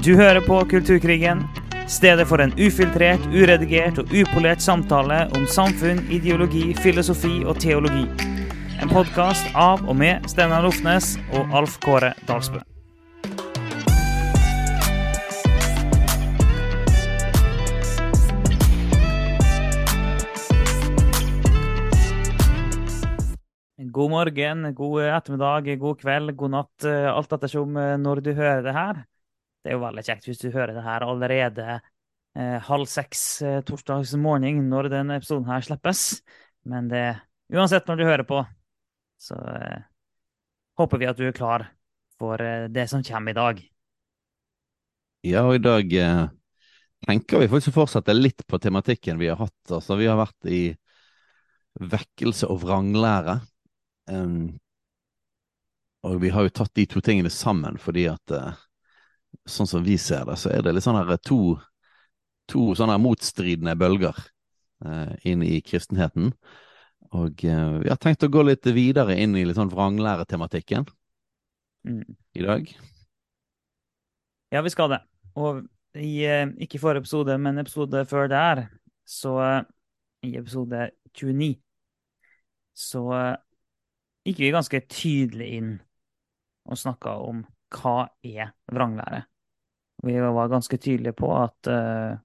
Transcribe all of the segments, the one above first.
Du hører på Kulturkrigen, stedet for en ufiltrert, uredigert og upolert samtale om samfunn, ideologi, filosofi og teologi. En podkast av og med Steinar Lofnes og Alf Kåre Dalsbø. God morgen, god ettermiddag, god kveld, god natt, eh, alt ettersom eh, når du hører det her. Det er jo veldig kjekt hvis du hører det her allerede eh, halv seks eh, torsdags morgen når denne episoden her slippes. Men det, uansett når du hører på, så eh, håper vi at du er klar for eh, det som kommer i dag. Ja, og i dag eh, tenker vi faktisk å fortsette litt på tematikken vi har hatt. Altså, vi har vært i vekkelse og vranglære. Um, og vi har jo tatt de to tingene sammen fordi at eh, sånn som vi ser det, så er det litt sånn her to, to sånne motstridende bølger eh, inn i kristenheten. Og eh, vi har tenkt å gå litt videre inn i litt sånn vranglæretematikken Mm. i dag. Ja, vi skal det. Og i, eh, ikke forrige episode, men episode før der, så eh, i episode 29, så eh, gikk vi ganske tydelig inn og snakka om hva er vranglære. Vi var ganske tydelige på at uh,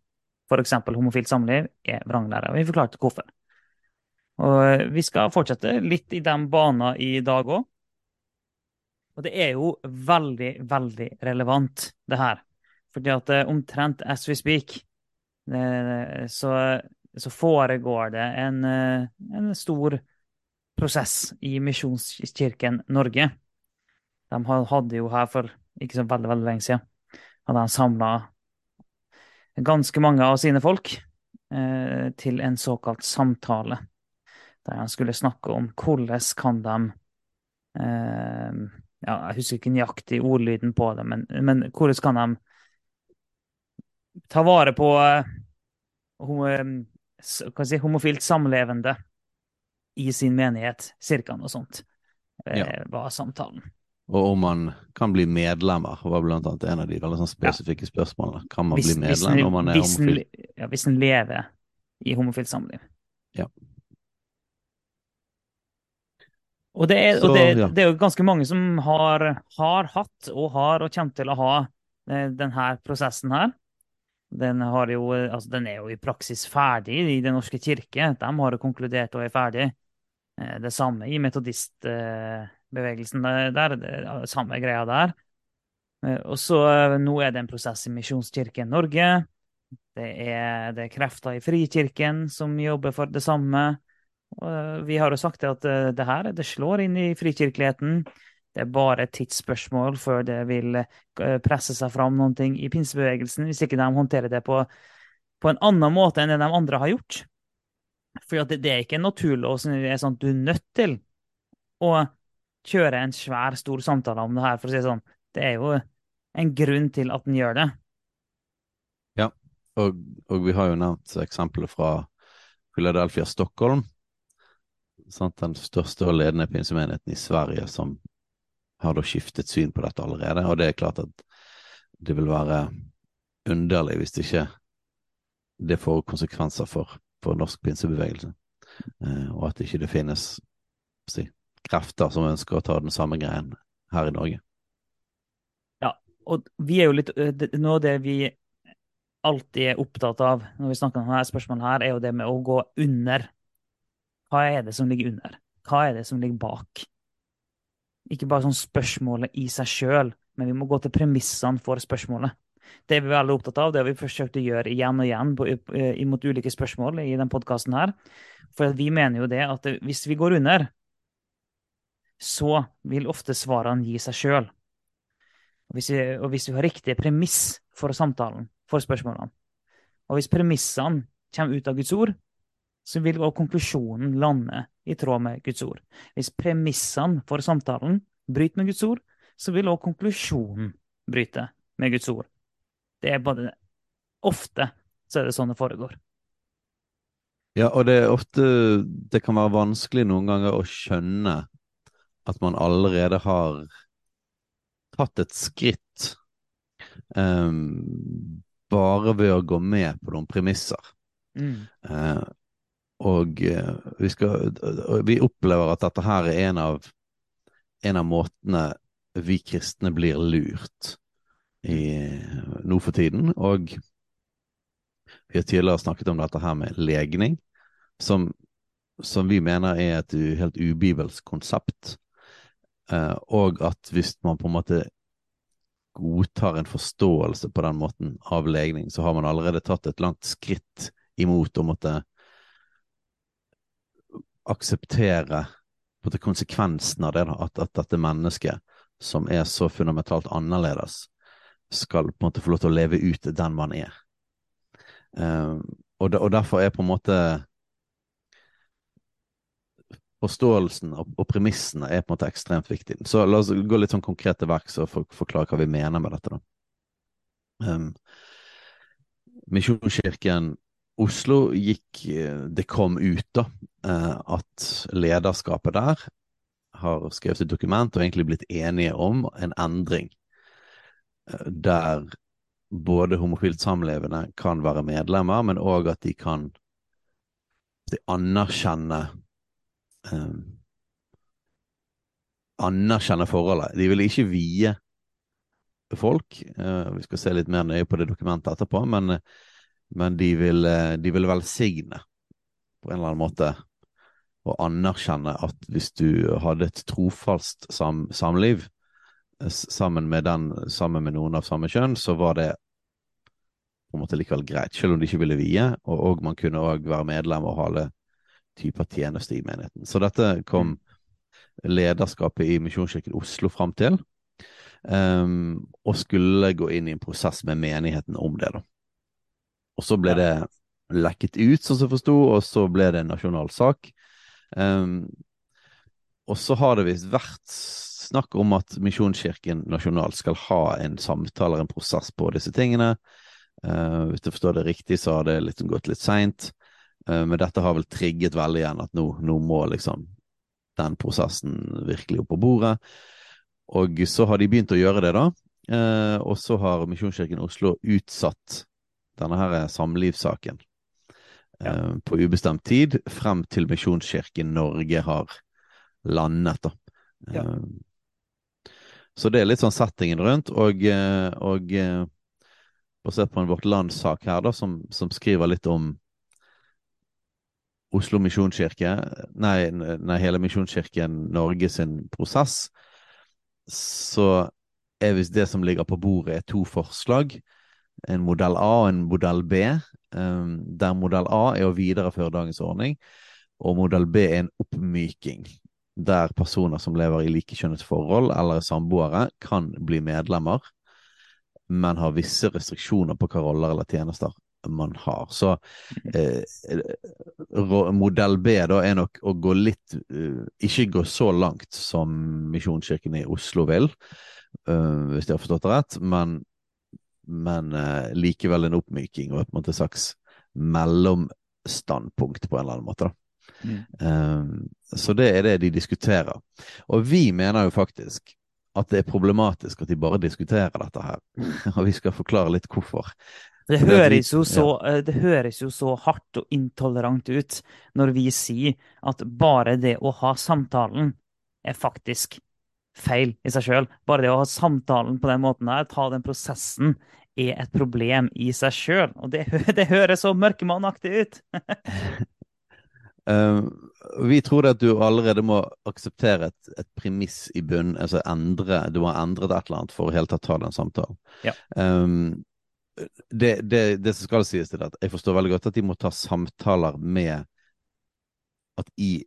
f.eks. homofilt samliv er vranglære, og vi forklarte hvorfor. Og eh, vi skal fortsette litt i den banen i dag òg. Og det er jo veldig, veldig relevant, det her. Fordi at eh, omtrent as we speak, eh, så, så foregår det en, eh, en stor prosess i Misjonskirken Norge. De hadde jo her for ikke så veldig, veldig lenge siden, hadde han samla ganske mange av sine folk eh, til en såkalt samtale. Der han skulle snakke om hvordan kan de eh, ja, Jeg husker ikke nøyaktig ordlyden på det, men, men hvordan kan de ta vare på eh, eh, si, homofilt samlevende i sin menighet? Cirka noe sånt eh, Ja. var samtalen. Og om man kan bli medlemmer, var blant annet en av de veldig sånn spesifikke spørsmålene. Kan man Hvis- bli hvis medlem en- når man er hvis en- homofil? Ja, hvis en lever i homofilt samliv. Ja. Og, det er, Så, og det, ja. det er jo ganske mange som har, har hatt og har og kommer til å ha eh, denne prosessen her. Den, har jo, eh, altså, den er jo i praksis ferdig i Den norske kirke. De har jo konkludert og er ferdig. Eh, Det samme i metodistbevegelsen der. der, det- Samme greia der. Eh, Og så eh, nå er det en prosess i Misjonskirken Norge. Det er, det er krefter i Frikirken som jobber for det samme. Og eh, vi har jo sagt at det her det slår inn i frikirkeligheten. Det er bare et tidsspørsmål før det vil presse seg fram ting i pinsebevegelsen, hvis ikke de håndterer det på, på en annen måte enn det de andre har gjort. For det, det er ikke en naturlov som er sånn at du er nødt til å kjøre en svær, stor samtale om det her, for å si det sånn. Det er jo en grunn til at den gjør det. Og, og vi har jo nevnt eksempler fra Philadelphia, Stockholm. Sant? Den største og ledende pinsemenigheten i Sverige som har da skiftet syn på dette allerede. Og det er klart at det vil være underlig hvis det ikke det får konsekvenser for, for norsk pinsebevegelse. Eh, og at ikke det finnes si, krefter som ønsker å ta den samme greien her i Norge. Ja, Og vi er jo litt øh, Noe av det vi alltid er opptatt av når vi snakker om dette spørsmålet, her, er jo det med å gå under. Hva er det som ligger under? Hva er det som ligger bak? Ikke bare sånn spørsmålet i seg sjøl, men vi må gå til premissene for spørsmålet. Det er vi veldig opptatt av, det har vi forsøkt å gjøre igjen og igjen på, øh, imot ulike spørsmål i den podkasten her. For vi mener jo det at hvis vi går under, så vil ofte svarene gi seg sjøl. Og og hvis vi har riktig premiss for samtalen, for spørsmålene, og hvis premissene kommer ut av Guds ord, så vil også konklusjonen lande i tråd med Guds ord. Hvis premissene for samtalen bryter med Guds ord, så vil også konklusjonen bryte med Guds ord. Det er både Ofte så er det sånn det foregår. Ja, og det er ofte Det kan være vanskelig noen ganger å skjønne at man allerede har tatt et skritt um, bare ved å gå med på noen premisser. Mm. Uh, og uh, vi, skal, uh, vi opplever at dette her er en av, en av måtene vi kristne blir lurt i, nå for tiden. Og vi har tidligere snakket om dette her med legning, som, som vi mener er et helt ubibelsk konsept. Uh, og at hvis man på en måte godtar en forståelse på den måten av legning, så har man allerede tatt et langt skritt imot å måtte akseptere konsekvensen av det, at, at, dette mennesket, som er så fundamentalt annerledes, skal på en måte få lov til å leve ut den man er. Uh, og, de, og, derfor er på en måte forståelsen og, og, premissene er på en måte ekstremt viktig. Så la oss gå litt sånn konkret til verks og for, forklare hva vi mener med dette. da. Um, Misjonskirken Oslo gikk Det kom ut da uh, at lederskapet der har skrevet et dokument og egentlig blitt enige om en endring uh, der både homofilt samlevende kan være medlemmer, men òg at de kan de anerkjenne um, Anerkjenne forholdet. De vil ikke vie folk. Eh, vi skal se litt mer nøye på det dokumentet etterpå, men, men de, vil, uh, de velsigne på en eller annen måte og anerkjenne at hvis du hadde et trofast sam samliv sammen med, den, sammen med noen av samme kjønn, så var det på en måte likevel greit, selv om de ikke ville vie. Og, og man kunne òg være medlem og ha alle typer tjeneste i menigheten. Så dette kom mm. lederskapet i Misjonskirken Oslo fram til. Um, og skulle gå inn i en prosess med menigheten om det, da. Og så ble det lekket ut, sånn som jeg forsto, og så ble det en nasjonal sak. Um, og så har det visst vært snakk om at Misjonskirken nasjonalt skal ha en samtale, en prosess på disse tingene. Uh, hvis du forstår det riktig, så har det liksom gått litt seint. Uh, men dette har vel trigget veldig igjen at nå, nå, må liksom den prosessen virkelig opp på bordet. Og så har de begynt å gjøre det, da. Eh, og så har Misjonskirken Oslo utsatt denne her samlivssaken ja. på ubestemt tid, frem til Misjonskirken Norge har landet, da. Ja. Så det er litt sånn settingen rundt, og, og basert på en Vårt Land-sak her, da, som, som, skriver litt om Oslo misjonskirke, nei, nei, hele Misjonskirken Norge sin prosess, så er visst det som ligger på bordet, er to forslag. En modell A og en modell B. Um, der modell A er å videreføre dagens ordning, og modell B er en oppmyking. Der personer som lever i likekjønnet forhold eller er samboere, kan bli medlemmer men har visse restriksjoner på hva roller eller tjenester man har. Så eh, modell B da er nok å gå litt uh, Ikke gå så langt som Misjonskirken i Oslo vil, uh, hvis jeg har forstått det rett, men, men uh, likevel en oppmyking og et måte, slags mellomstandpunkt på en eller annen måte. da. Mm. Um, så det er det de diskuterer. Og vi mener jo faktisk at det er problematisk at de bare diskuterer dette her. Og vi skal forklare litt hvorfor. Det høres, jo så. Eh, det høres jo så hardt og intolerant ut når vi sier at bare det å ha samtalen er faktisk feil i seg sjøl. Bare det å ha samtalen på den måten her, ta den prosessen, er et problem i seg sjøl. Og det, det høres så mørkemannaktig ut! Uh, vi tror at du allerede må akseptere et, et premiss i bunnen. altså endre, Du må ha endret et eller annet for å helt tatt ta den samtalen. Ja. Um, det, det, det, som skal sies til det, at jeg forstår veldig godt at de må ta samtaler med at i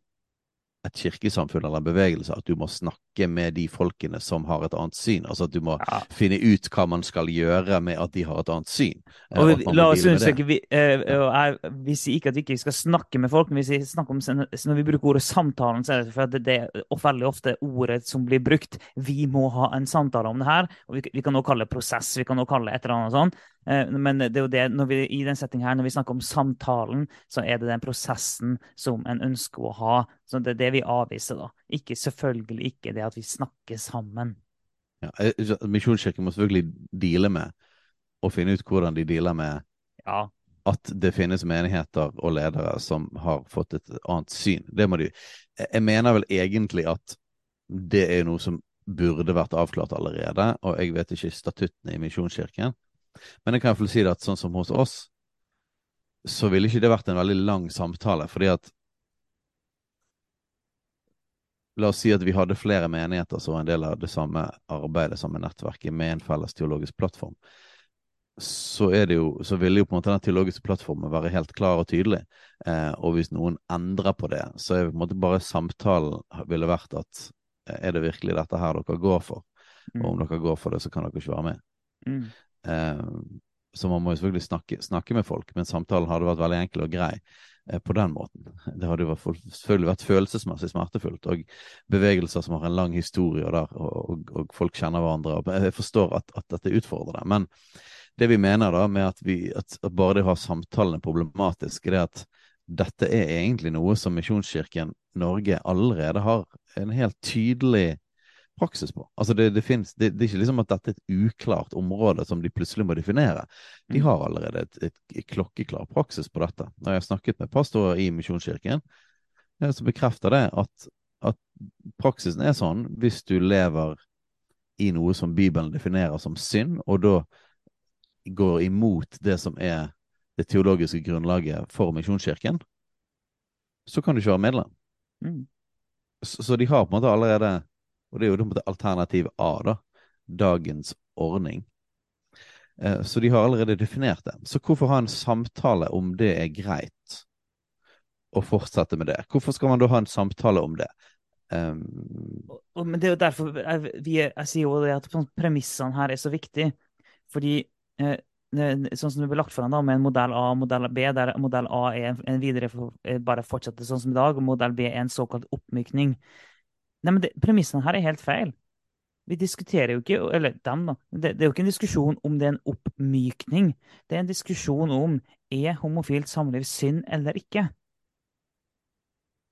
et kirkesamfunn eller en bevegelse at du må snakke med de folkene som har et annet syn. Altså at du må ja. finne ut hva man skal gjøre med at de har et annet syn. Eh, og, vi, la oss understreke, vi, eh, jeg, vi sier ikke at vi ikke skal snakke med folk, men vi snakker om, når vi bruker ordet samtalen, så er det for at det er veldig ofte ordet som blir brukt. Vi må ha en samtale om det her. og Vi, vi kan også kalle det prosess, vi kan også kalle det et eller annet sånt. Eh, men det er jo det, når vi, i den settingen her, når vi snakker om samtalen, så er det den prosessen som en ønsker å ha. Så det er det vi avviser, da. Ikke selvfølgelig ikke det at vi snakker sammen. Ja, Misjonskirken må selvfølgelig deale med og finne ut hvordan de dealer med Ja. at det finnes menigheter og ledere som har fått et annet syn. Det må de Jeg mener vel egentlig at det er noe som burde vært avklart allerede, og jeg vet ikke statuttene i Misjonskirken. Men jeg kan iallfall si det at sånn som hos oss, så ville ikke det vært en veldig lang samtale, fordi at La oss si at vi hadde flere menigheter som var en del av det samme arbeidet, samme nettverket, med en felles teologisk plattform. Så, det jo, så ville jo på en måte den teologiske plattformen være helt klar og tydelig. Eh, og hvis noen endrer på det, så er på en måte bare samtalen ville vært at eh, er det virkelig dette her dere går for? Mm. Og om dere går for det, så kan dere ikke være med. Mm. Eh, så man må jo selvfølgelig snakke, snakke, med folk, men samtalen hadde vært veldig enkel og grei på den måten. Det hadde jo selvfølgelig vært følelsesmessig smertefullt, og bevegelser som har en lang historie, der, og, og, folk kjenner hverandre. og Jeg forstår at, at dette utfordrer det. Men det vi mener da med at, vi, at, bare det å ha samtalene problematisk, det er at dette er egentlig noe som Misjonskirken Norge allerede har en helt tydelig praksis på. Altså det, det, finnes, det, det, er ikke liksom at dette er et uklart område som de plutselig må definere. De har allerede et, et, et klokkeklar praksis på dette. Når jeg har snakket med pastorer i Misjonskirken, så bekrefter det at, at praksisen er sånn hvis du lever i noe som Bibelen definerer som synd, og da går imot det som er det teologiske grunnlaget for Misjonskirken, så kan du ikke være medlem. Mm. Så, så, de har på en måte allerede Og det er jo på en måte alternativ A, da. Dagens ordning. Eh, så de har allerede definert det. Så hvorfor ha en samtale om det er greit å fortsette med det? Hvorfor skal man da ha en samtale om det? Um, men det er jo derfor jeg, vi, jeg sier jo det at premissene her er så viktige. Fordi eh, sånn som det ble lagt da, med en modell A og modell B, der modell A er en, videre bare fortsette sånn som i dag, og modell B er en såkalt oppmykning. Nei, men Premissene her er helt feil. Vi diskuterer jo ikke Eller dem, da. Det, det, er jo ikke en diskusjon om det er en oppmykning. Det er en diskusjon om er homofilt samliv synd eller ikke.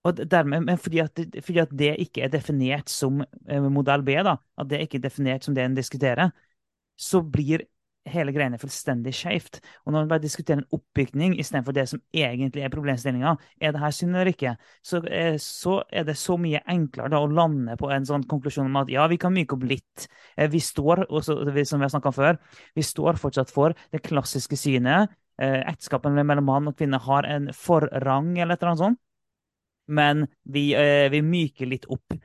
Og dermed, fordi at, fordi at, det ikke er definert som eh, modell B, da, at det ikke er definert som det en diskuterer, så blir hele greiene fullstendig skjevt. Og når man bare diskuterer en oppbygning istedenfor det som egentlig er problemstillinga, er det her synd eller ikke, så, eh, så, er det så mye enklere da, å lande på en sånn konklusjon om at ja, vi kan myke opp litt. Eh, vi står, også, som vi har snakka om før, vi står fortsatt for det klassiske synet. Eh, ekteskapet mellom mann og kvinne har en forrang, eller et eller annet sånt. Men vi, vi myker litt opp.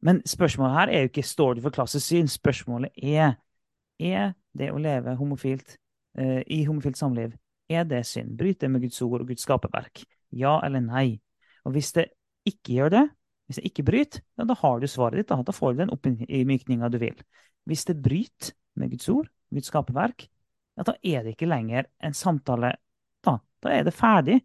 Men spørsmålet her er jo ikke står du for klassisk syn. Spørsmålet er er det å leve homofilt eh, i homofilt samliv, er det synd? Bryter det med Guds ord og Guds skaperverk? Ja eller nei? Og hvis det ikke gjør det, hvis det ikke bryter, ja, da har du svaret ditt. Da, da får du den oppmykninga du vil. Hvis det bryter med Guds ord, Guds skaperverk, ja, da er det ikke lenger en samtale. Da, da er det ferdig.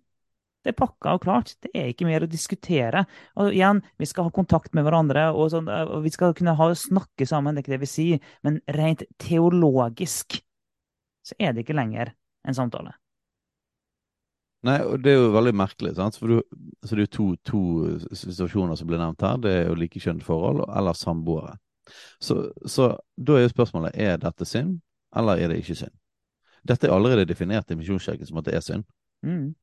Det er pakka og klart. Det er ikke mer å diskutere. Og igjen, vi skal ha kontakt med hverandre, og, sånn, og vi skal kunne ha, snakke sammen, det er ikke det vi sier. Men rent teologisk så er det ikke lenger en samtale. Nei, og det er jo veldig merkelig. sant? For du, så det er jo to, to, situasjoner som blir nevnt her. Det er jo likekjønnet forhold eller samboere. Så, så, da er jo spørsmålet er dette synd, eller er det ikke synd? Dette er allerede definert i Misjonskirken som at det er synd. Mm.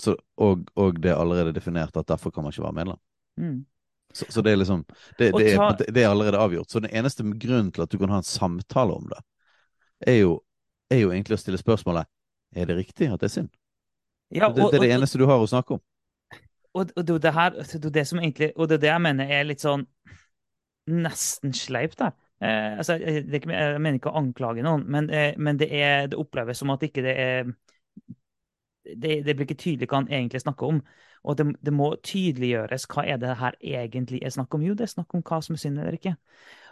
Så, og, og, det er allerede definert at derfor kan man ikke være medlem. Mm. Så, så, det er liksom det, det, er, det, er, allerede avgjort. Så den eneste grunnen til at du kan ha en samtale om det, er jo, er jo egentlig å stille spørsmålet er det riktig at det er synd. Ja, og, det, er det eneste du har å snakke om. Og, og det, her, det, det som egentlig, og det er det jeg mener er litt sånn nesten sleipt der. Eh, altså, jeg, jeg, mener ikke å anklage noen, men, eh, men det, er, det oppleves som at ikke det er det, det, blir ikke tydelig hva han egentlig snakker om. Og det, det, må tydeliggjøres hva er det her egentlig er snakk om. Jo, det er snakk om hva som er synd eller ikke.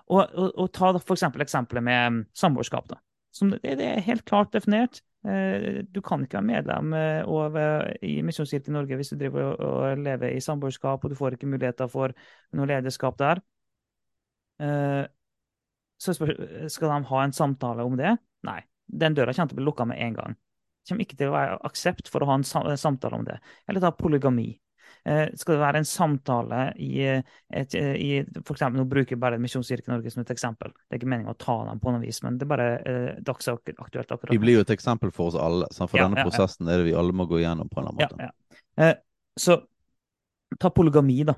Og, og, og ta for eksempel eksempelet med samboerskap. samboerskap. Som det, det, er helt klart definert. Eh, du kan ikke være medlem eh, og, i Misjonskirken i Norge hvis du driver og, og lever i samboerskap, og du får ikke muligheter for noe lederskap der. Eh, så skal de ha en samtale om det? Nei. Den døra kommer til å bli lukka med en gang kommer ikke til å være aksept for å ha en samtale om det. Eller ta polygami. Eh, skal det være en samtale i, et, i for eksempel, Nå bruker jeg bare Misjonskirken Norge som et eksempel. Det er ikke meningen å ta dem på noe vis, men det er bare eh, dagsaktuelt akkurat Vi blir jo et eksempel for oss alle. For Ja, denne ja, ja. prosessen er det vi alle må gå igjennom på en eller annen måte. ja. Eh, så ta polygami, da.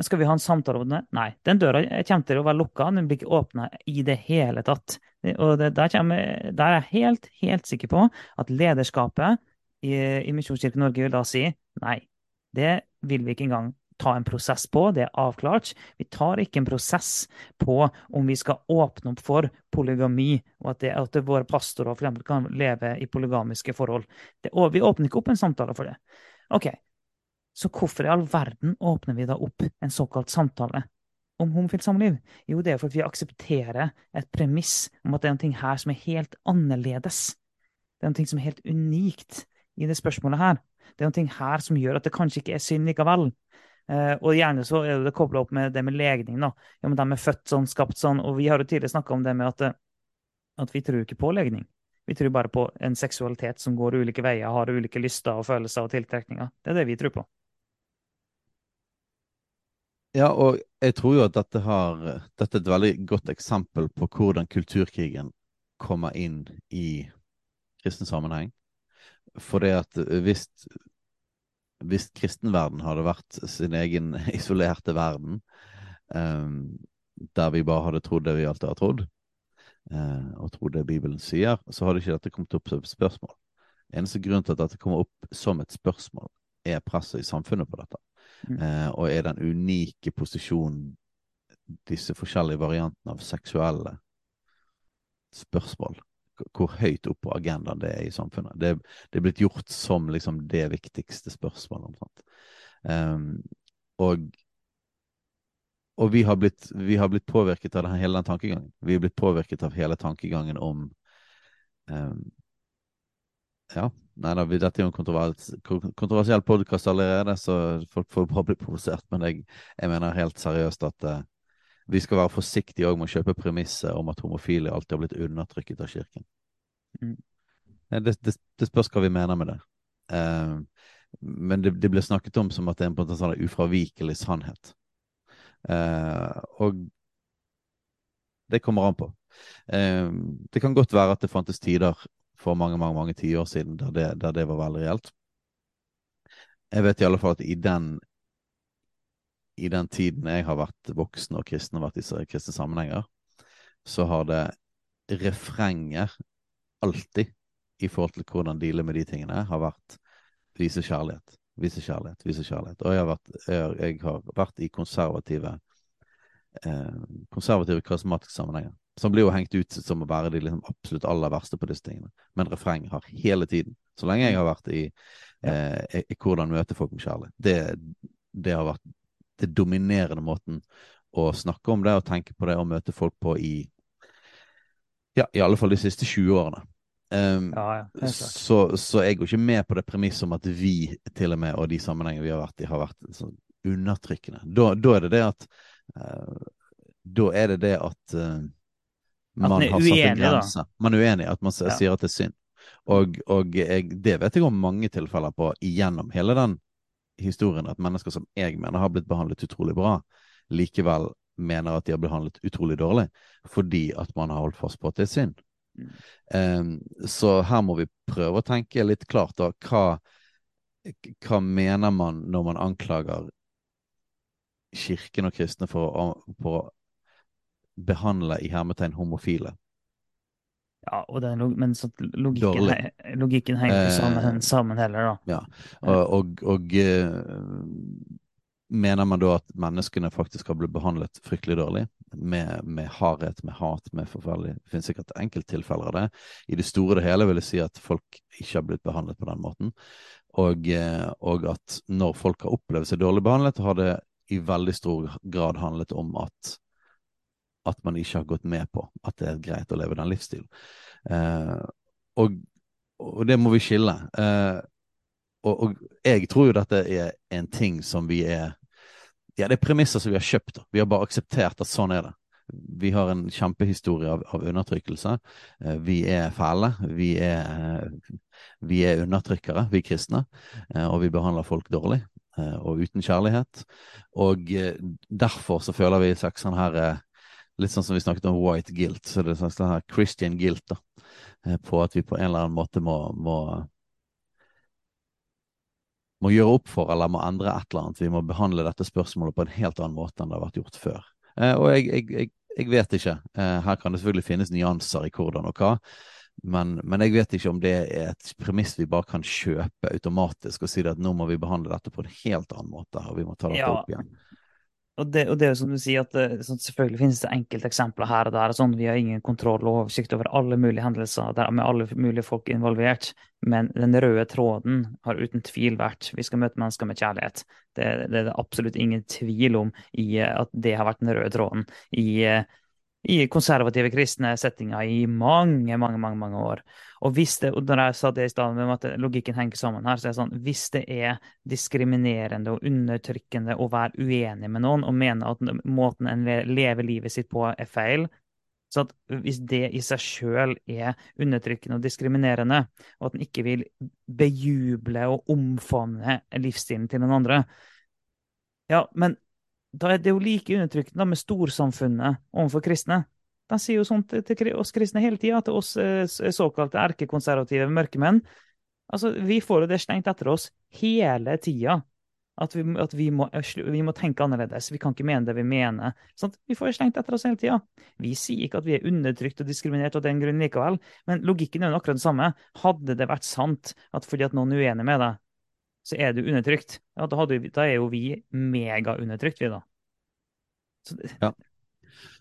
Skal vi ha en samtale om det? Nei. Den døra kommer til å være lukka, den blir ikke åpna i det hele tatt. Og det, der, kommer, der er jeg helt, helt sikker på at lederskapet i, i Misjonskirken Norge vil da si nei. Det vil vi ikke engang ta en prosess på, det er avklart. Vi tar ikke en prosess på om vi skal åpne opp for polygami, og at, det, at det våre pastorer for eksempel kan leve i polygamiske forhold. Det, vi åpner ikke opp en samtale for det. Ok, så hvorfor i all verden åpner vi da opp en såkalt samtale om homofilt samliv? Jo, det er fordi vi aksepterer et premiss om at det er noe her som er helt annerledes. Det er noe som er helt unikt i det spørsmålet her. Det er noe her som gjør at det kanskje ikke er synd likevel. Eh, og gjerne så er det kobla opp med det med legning. da. Ja, men De er født sånn, skapt sånn. Og vi har jo tidligere snakka om det med at, eh, at vi tror ikke på legning. Vi tror bare på en seksualitet som går ulike veier, har ulike lyster og følelser og tiltrekninger. Det er det vi tror på. Ja, og jeg tror jo at dette, har, dette er et veldig godt eksempel på hvordan kulturkrigen kommer inn i kristen sammenheng. For det at hvis, hvis kristenverden hadde vært sin egen isolerte verden, um, der vi bare hadde trodd det vi alltid har trodd, uh, og trodd det Bibelen sier, så hadde ikke dette kommet opp som et spørsmål. Eneste grunn til at dette kommer opp som et spørsmål, er presset i samfunnet på dette. Mm. Eh, og er den unike posisjonen disse forskjellige variantene av seksuelle spørsmål Hvor høyt opp på agendaen det er i samfunnet. Det, det er blitt gjort som liksom det viktigste spørsmålet. omtrent. Um, og og vi har, blitt, vi har blitt påvirket av denne, hele den tankegangen. Vi er blitt påvirket av hele tankegangen om um, ja, nei da, dette er jo en kontrovers, kontroversiell podkast allerede, så folk får bare bli provosert. Men jeg, jeg mener helt seriøst at uh, vi skal være forsiktige òg med å kjøpe premisset om at homofile alltid har blitt undertrykket av kirken. Mm. Eh, Det, det, det spørs hva vi mener med det. Uh, men det, det blir snakket om som at det er en, sånn ufravikelig sannhet. Uh, og det kommer an på. Det kan godt være at det fantes tider for mange mange, mange tiår siden der det, der det var veldig reelt. Jeg vet i alle fall at i den i den tiden jeg har vært voksen og kristen og vært i kristne sammenhenger, så har det refrenger alltid i forhold til hvordan deale med de tingene har vært vise kjærlighet, vise kjærlighet, vise kjærlighet. Og jeg har vært, jeg jeg har vært i konservative eh, konservative karismatiske sammenhenger. Som blir jo hengt ut som å være de liksom absolutt aller verste på disse tingene. Men refreng har hele tiden, så lenge jeg har vært i, eh, i, i hvordan møte folk med kjærlighet, det, det har vært det dominerende måten å snakke om det og tenke på det og møte folk på i ja, i alle fall de siste 20 årene. Um, Ja, ja, så, så jeg går ikke med på det premisset om at vi til og med, og de sammenhengene vi har vært i, har vært sånn undertrykkende. Da, da er det det at uh, Da er det det at eh, man man er har satt en uenig, da. grense. Man er uenig, at man sier Ja. at det er synd. Og, og jeg, det vet jeg om mange tilfeller på igjennom hele den historien, at mennesker som jeg mener har blitt behandlet utrolig bra, likevel mener at de har blitt behandlet utrolig dårlig, fordi at man har holdt fast på at det er synd. Mm. Um, så her må vi prøve å tenke litt klart da, hva, hva mener man når man anklager kirken og kristne for å, for å behandle i hermetegn homofile? Ja, log- men logikken, he- logikken henger ikke sammen, Eh, sammen heller, da. Ja, og, og, og eh, mener man da at menneskene faktisk har blitt behandlet fryktelig dårlig? Med, med hardhet, med hat, med forferdelig Det finnes sikkert enkelttilfeller av det. I det store og det hele vil jeg si at folk ikke har blitt behandlet på den måten. Og, eh, og at når folk har opplevd seg dårlig behandlet, har det i veldig stor grad handlet om at at man ikke har gått med på at det er greit å leve den livsstilen. Eh, og, og det må vi skille. Eh, og, og jeg tror jo dette er en ting som vi er Ja, det er premisser som vi har kjøpt. Vi har bare akseptert at sånn er det. Vi har en kjempehistorie av, av undertrykkelse. Eh, vi er fæle. Vi er, eh, vi er undertrykkere, vi kristne. Eh, og vi behandler folk dårlig. og uten kjærlighet. Og derfor så føler vi sånn her Litt sånn som vi snakket om white guilt, så det er sånn her Christian guilt, da. På at vi på en eller annen måte må, må må gjøre opp for eller må endre et eller annet. Vi må behandle dette spørsmålet på en helt annen måte enn det har vært gjort før. Eh, og jeg, jeg, jeg, jeg, vet ikke. Eh, her kan det selvfølgelig finnes nyanser i hvordan og hva. Men, men, jeg vet ikke om det er et premiss vi bare kan kjøpe automatisk og si at nå må vi behandle dette på en helt annen måte, og vi må ta dette ja. opp igjen og det, og det, er jo som du sier, at det, sånn, selvfølgelig finnes det enkelteksempler her og der. Sånn, vi har ingen kontroll og oversikt over alle mulige hendelser der, med alle mulige folk involvert. Men den røde tråden har uten tvil vært vi skal møte mennesker med kjærlighet. Det, det er det absolutt ingen tvil om i at det har vært den røde tråden i i konservative kristne settinger i mange, mange, mange, mange år. Og hvis det, og når jeg sa det i stedet med at logikken henger sammen her, så er det sånn hvis det er diskriminerende og undertrykkende å være uenig med noen og mene at måten en lever livet sitt på, er feil, så at hvis det i seg sjøl er undertrykkende og diskriminerende, og at en ikke vil bejuble og omfavne livsstilen til den andre Ja, men da er det jo like undertrykkende med storsamfunnet overfor kristne. De sier jo sånt til oss kristne hele tida, til oss eh, såkalte erkekonservative mørkemenn. Altså, Vi får jo det stengt etter oss hele tida. At, vi, at vi, må, vi, må, tenke annerledes. Vi kan ikke mene det vi mener. Sånn, vi får det stengt etter oss hele tida. Vi sier ikke at vi er undertrykt og diskriminert av den grunn likevel, men logikken er jo akkurat det samme. Hadde det vært sant at fordi at noen er uenig med deg, så er du undertrykt. Ja, da, vi, da er jo vi megaundertrykt, vi, da. Så, ja.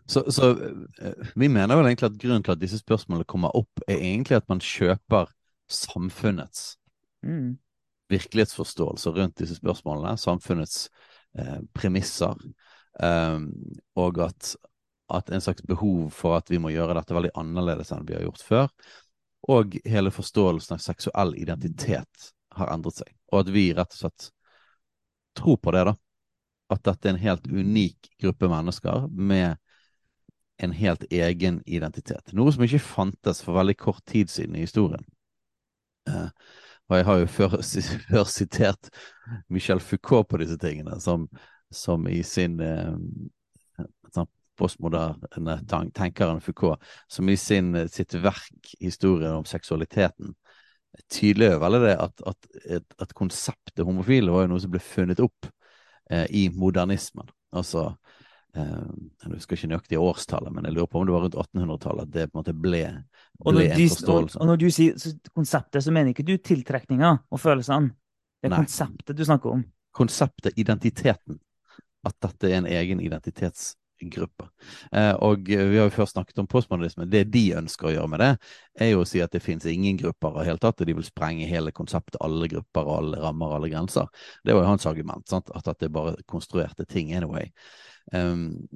Så, så, eh, vi mener vel egentlig at grunnen til at disse spørsmålene kommer opp, er egentlig at man kjøper samfunnets mm. virkelighetsforståelse rundt disse spørsmålene. Samfunnets eh, premisser. Um, og at, at en slags behov for at vi må gjøre dette veldig annerledes enn vi har gjort før. Og hele forståelsen av seksuell identitet har endret seg. Og at vi rett og slett tror på det, da. At dette er en helt unik gruppe mennesker med en helt egen identitet. Noe som ikke fantes for veldig kort tid siden i historien. Uh, og jeg har jo før, før, sitert Michel Foucault på disse tingene, som, som i sin uh, postmoderne tenkeren Foucault, som i sin, sitt verk 'Historien om seksualiteten' tydeliggjør veldig det at, at, at, at, konseptet homofile var jo noe som ble funnet opp eh, i modernismen. Altså eh, Jeg husker ikke nøyaktig årstallet, men jeg lurer på om det var rundt 1800-tallet at det på en måte ble, ble en forståelse. Og, og, når du sier konseptet, så mener ikke du tiltrekninga og følelsene. Det er Nei. konseptet du snakker om. Konseptet, identiteten. At dette er en egen identitets grupper. Eh, og vi har jo først snakket om postmodernisme. Det de ønsker å gjøre med det, er jo å si at det finnes ingen grupper i hele tatt, og de vil sprenge hele konseptet, alle grupper, alle rammer, alle grenser. Det var jo hans argument, sant? at det bare konstruerte ting anyway. Um,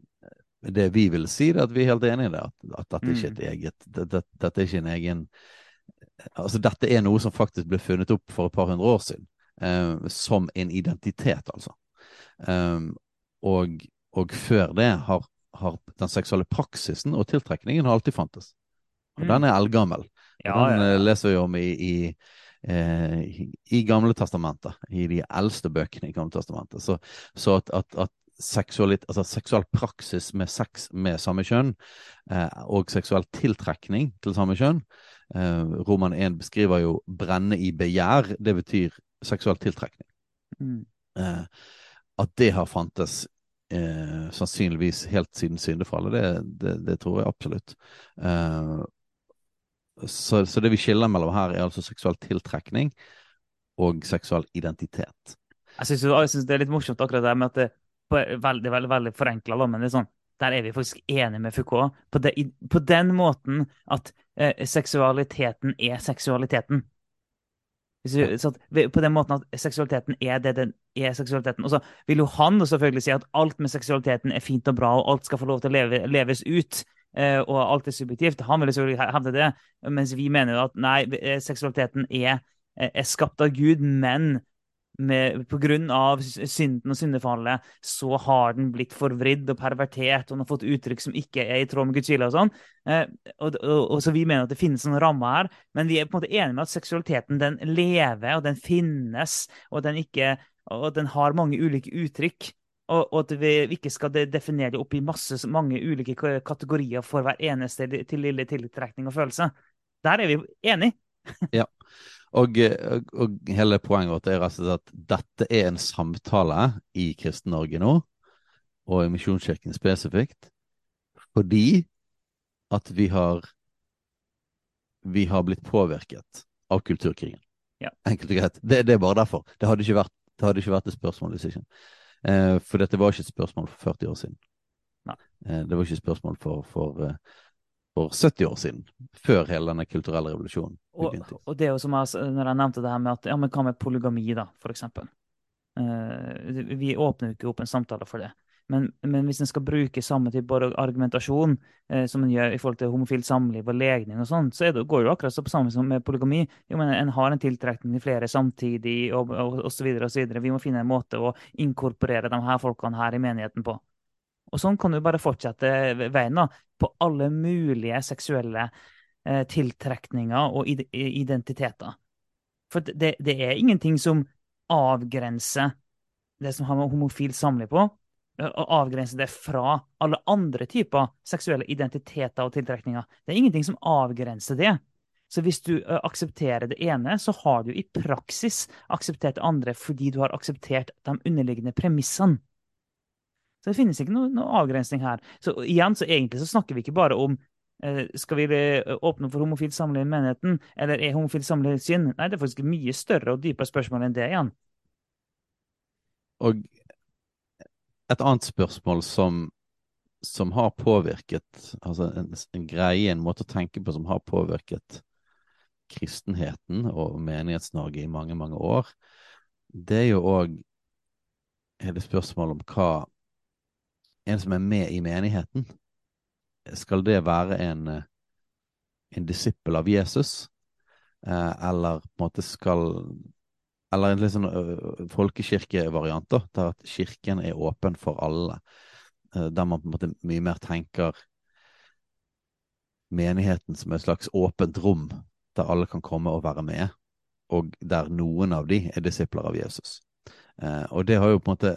det vi vil si, er at vi er helt enig i det, at, at dette ikke er et mm. eget dette, dette er ikke en egen Altså, dette er noe som faktisk ble funnet opp for et par hundre år siden, um, som en identitet, altså. Um, og og før det har, har, den seksuelle praksisen og tiltrekningen har alltid fantes. Og mm. den er eldgammel. Ja, den ja. Eh, leser vi om i, i, eh, i Gamle testamentet, i de eldste bøkene i Gamle testamentet. Så, så at, at, at altså seksuell praksis med sex med samme kjønn eh, og seksuell tiltrekning til samme kjønn eh, Roman 1 beskriver jo 'brenne i begjær'. Det betyr seksuell tiltrekning. Mm. Eh, at det har fantes eh, sannsynligvis helt siden syndefallet. Det, det, det tror jeg absolutt. Eh, så, så, det vi skiller mellom her, er altså seksuell tiltrekning og seksuell identitet. Jeg syns det er litt morsomt akkurat det med at det er veldig veldig, veldig forenkla, men det er sånn, der er vi faktisk enige med Foucault. På, det, på den måten at eh, seksualiteten er seksualiteten. På den måten at seksualiteten er det den er seksualiteten. Og så vil jo han selvfølgelig si at alt med seksualiteten er fint og bra, og alt skal få lov til å leve, leves ut. Eh, og alt er subjektivt. Han vil selvfølgelig hevde det, mens vi mener jo at nei, eh, seksualiteten er, er skapt av Gud, men med, på grunn av synden og syndefallet, så har den blitt forvridd og pervertert, og den har fått uttrykk som ikke er i tråd med Guds vilje. og sånn. Eh, og, og, og, Så vi mener at det finnes noen rammer her, men vi er på en måte enige med at seksualiteten den lever, og den finnes, og den ikke og den har mange ulike uttrykk. Og, og at vi ikke skal definere det opp i masse, mange ulike kategorier for hver eneste til lille tiltrekning og følelse. Der er vi enige. ja. Og, og, hele poenget vårt er at dette er en samtale i Kristen-Norge nå, og i Misjonskirken spesifikt, fordi at vi har vi har blitt påvirket av kulturkrigen. Ja. Enkelt og greit. Det, det, er bare derfor. Det hadde ikke vært, det hadde ikke vært et spørsmål hvis ikke. Eh, for dette var ikke et spørsmål for 40 år siden. Eh, det var ikke et spørsmål for, for, eh, for, 70 år siden. Før hele denne kulturelle revolusjonen. Og, og det er jo som jeg, når jeg nevnte det her med at ja, men hva med polygami, da, for eksempel. Eh, vi åpner jo ikke opp en samtale for det. Men, men, hvis en skal bruke samme type argumentasjon eh, som en gjør i forhold til homofilt samliv og legning, og sånn, så det, går det jo akkurat så på samme som med polygami. Jo, men En har en tiltrekning til flere samtidig, og, osv. Vi må finne en måte å inkorporere de her folkene her i menigheten på. Og sånn kan du bare fortsette veien da, på alle mulige seksuelle eh, tiltrekninger og identiteter. For det, det er ingenting som avgrenser det som har med homofilt samliv på, og avgrenser det fra alle andre typer seksuelle identiteter og tiltrekninger. Det er ingenting som avgrenser det. Så hvis du aksepterer det ene, så har du i praksis akseptert det andre fordi du har akseptert de underliggende premissene. Så det finnes ikke noen noe avgrensning her. Så igjen, så egentlig så snakker vi ikke bare om eh, skal vi åpne for homofilt samliv i menigheten, eller er homofilt samliv synd? Nei, det er faktisk mye større og dypere spørsmål enn det igjen. Og et annet spørsmål som, som har påvirket Altså en, en, greie, en måte å tenke på som har påvirket kristenheten og Menighets-Norge i mange, mange år, det er jo òg hele spørsmålet om hva En som er med i menigheten, skal det være en, en disippel av Jesus? Eh, eller på en måte skal eller en litt sånn uh, folkekirkevariant, da, der at kirken er åpen for alle. Der man på en måte mye mer tenker menigheten som et slags åpent rom, der alle kan komme og være med, og der noen av de er disipler av Jesus. Og det har jo på en måte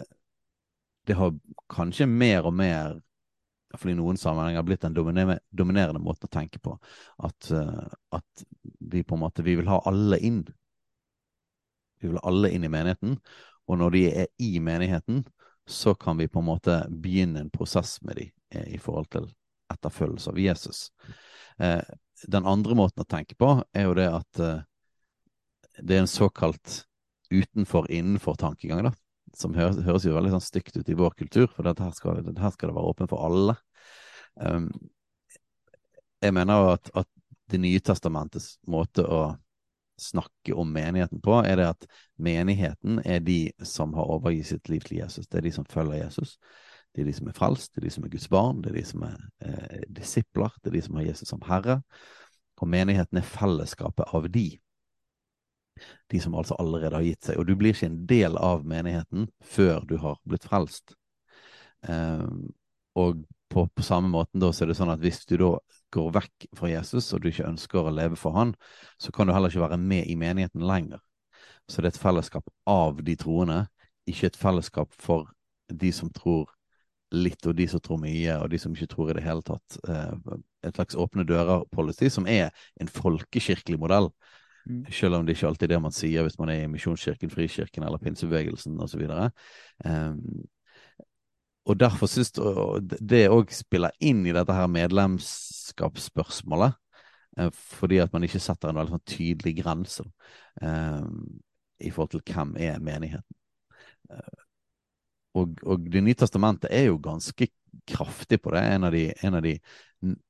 Det har kanskje mer og mer iallfall i noen sammenhenger blitt den dominerende måten å tenke på. At, at vi på en måte vi vil ha alle inn vi vil ha alle inn i menigheten. Og når de er i menigheten, så kan vi på en måte begynne en prosess med dem eh, i forhold til etterfølgelse av Jesus. Eh, den andre måten å tenke på er jo det at eh, det er en såkalt utenfor-innenfor-tankegang, da. Som høres, høres, jo veldig sånn stygt ut i vår kultur, for her skal, her skal det være åpent for alle. Um, jeg mener at, at Det nye testamentets måte å snakke om menigheten på, er det at menigheten er de som har overgitt sitt liv til Jesus. Det er de som følger Jesus. Det er de som er frelst, det er de som er Guds barn, det er de som er eh, disipler, det er de som har Jesus som herre. Og menigheten er fellesskapet av de. De som altså allerede har gitt seg. Og du blir ikke en del av menigheten før du har blitt frelst. Eh, og på, på, samme måten da, så er det sånn at hvis du da går vekk fra Jesus, og du ikke ønsker å leve for han, så kan du heller ikke være med i menigheten lenger. Så det er et fellesskap av de troende, ikke et fellesskap for de som tror litt, og de som tror mye, og de som ikke tror i det hele tatt. Eh, et slags åpne dører-policy, som er en folkekirkelig modell. Mm. Selv om det ikke alltid er det man sier hvis man er i Misjonskirken, Frikirken eller pinsebevegelsen osv. Um, og derfor syns det òg spiller inn i dette her medlemskapsspørsmålet. Eh, fordi at man ikke setter en veldig sånn tydelig grense um, i forhold til hvem er menigheten. Eh, og, og Det nye testamentet er jo ganske kraftig på det. En av de, en av de,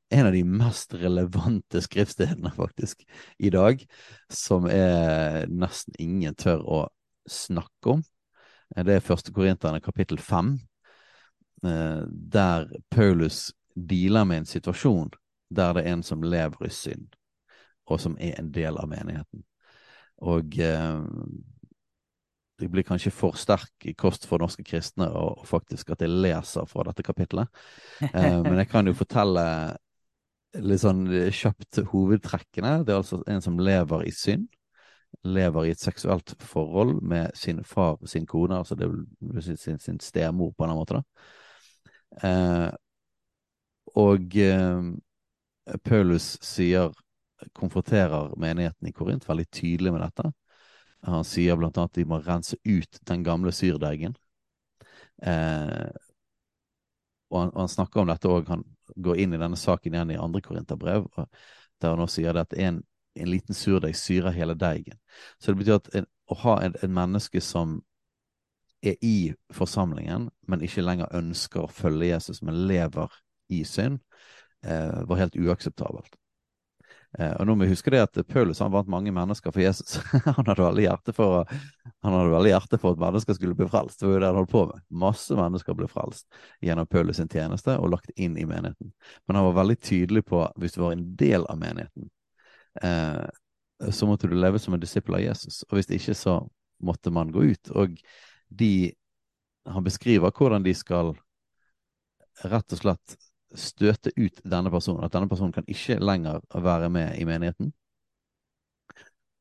en av de mest relevante skriftstedene faktisk i dag, som er nesten ingen tør å snakke om. Det er første Korinterne kapittel fem Eh, der Paulus dealer med en situasjon der det er en som lever i synd, og som er en del av menigheten. Og eh, det blir kanskje for sterk kost for norske kristne og, faktisk at jeg leser fra dette kapitlet. Eh, men jeg kan jo fortelle litt sånn kjapt hovedtrekkene. Det er altså en som lever i synd. lever i et seksuelt forhold med sin far og sin kone, altså det vil si sin, sin stemor på en måte, da. Eh, og eh, Paulus sier, konfronterer menigheten i Korint veldig tydelig med dette. Han sier blant annet at de må rense ut den gamle syrdeigen. Eh, og, han, han snakker om dette òg. Han går inn i denne saken igjen i andre Korinterbrev, der han også sier at en, en liten surdeig syrer hele deigen. Så det betyr at en, å ha en, en menneske som er i forsamlingen, men ikke lenger ønsker å følge Jesus, men lever i synd, eh, var helt uakseptabelt. Eh, og nå må vi huske det at Paulus han vant mange mennesker for Jesus. han hadde veldig hjerte for, veldig hjerte for at mennesker skulle bli frelst. Det var jo det han holdt på med. Masse mennesker ble frelst gjennom Paulus sin tjeneste og lagt inn i menigheten. Men han var veldig tydelig på hvis du var en del av menigheten, eh, så måtte du leve som en disippel av Jesus. Og hvis ikke, så måtte man gå ut. Og de Han beskriver hvordan de skal rett og slett støte ut denne personen. At denne personen kan ikke lenger være med i menigheten.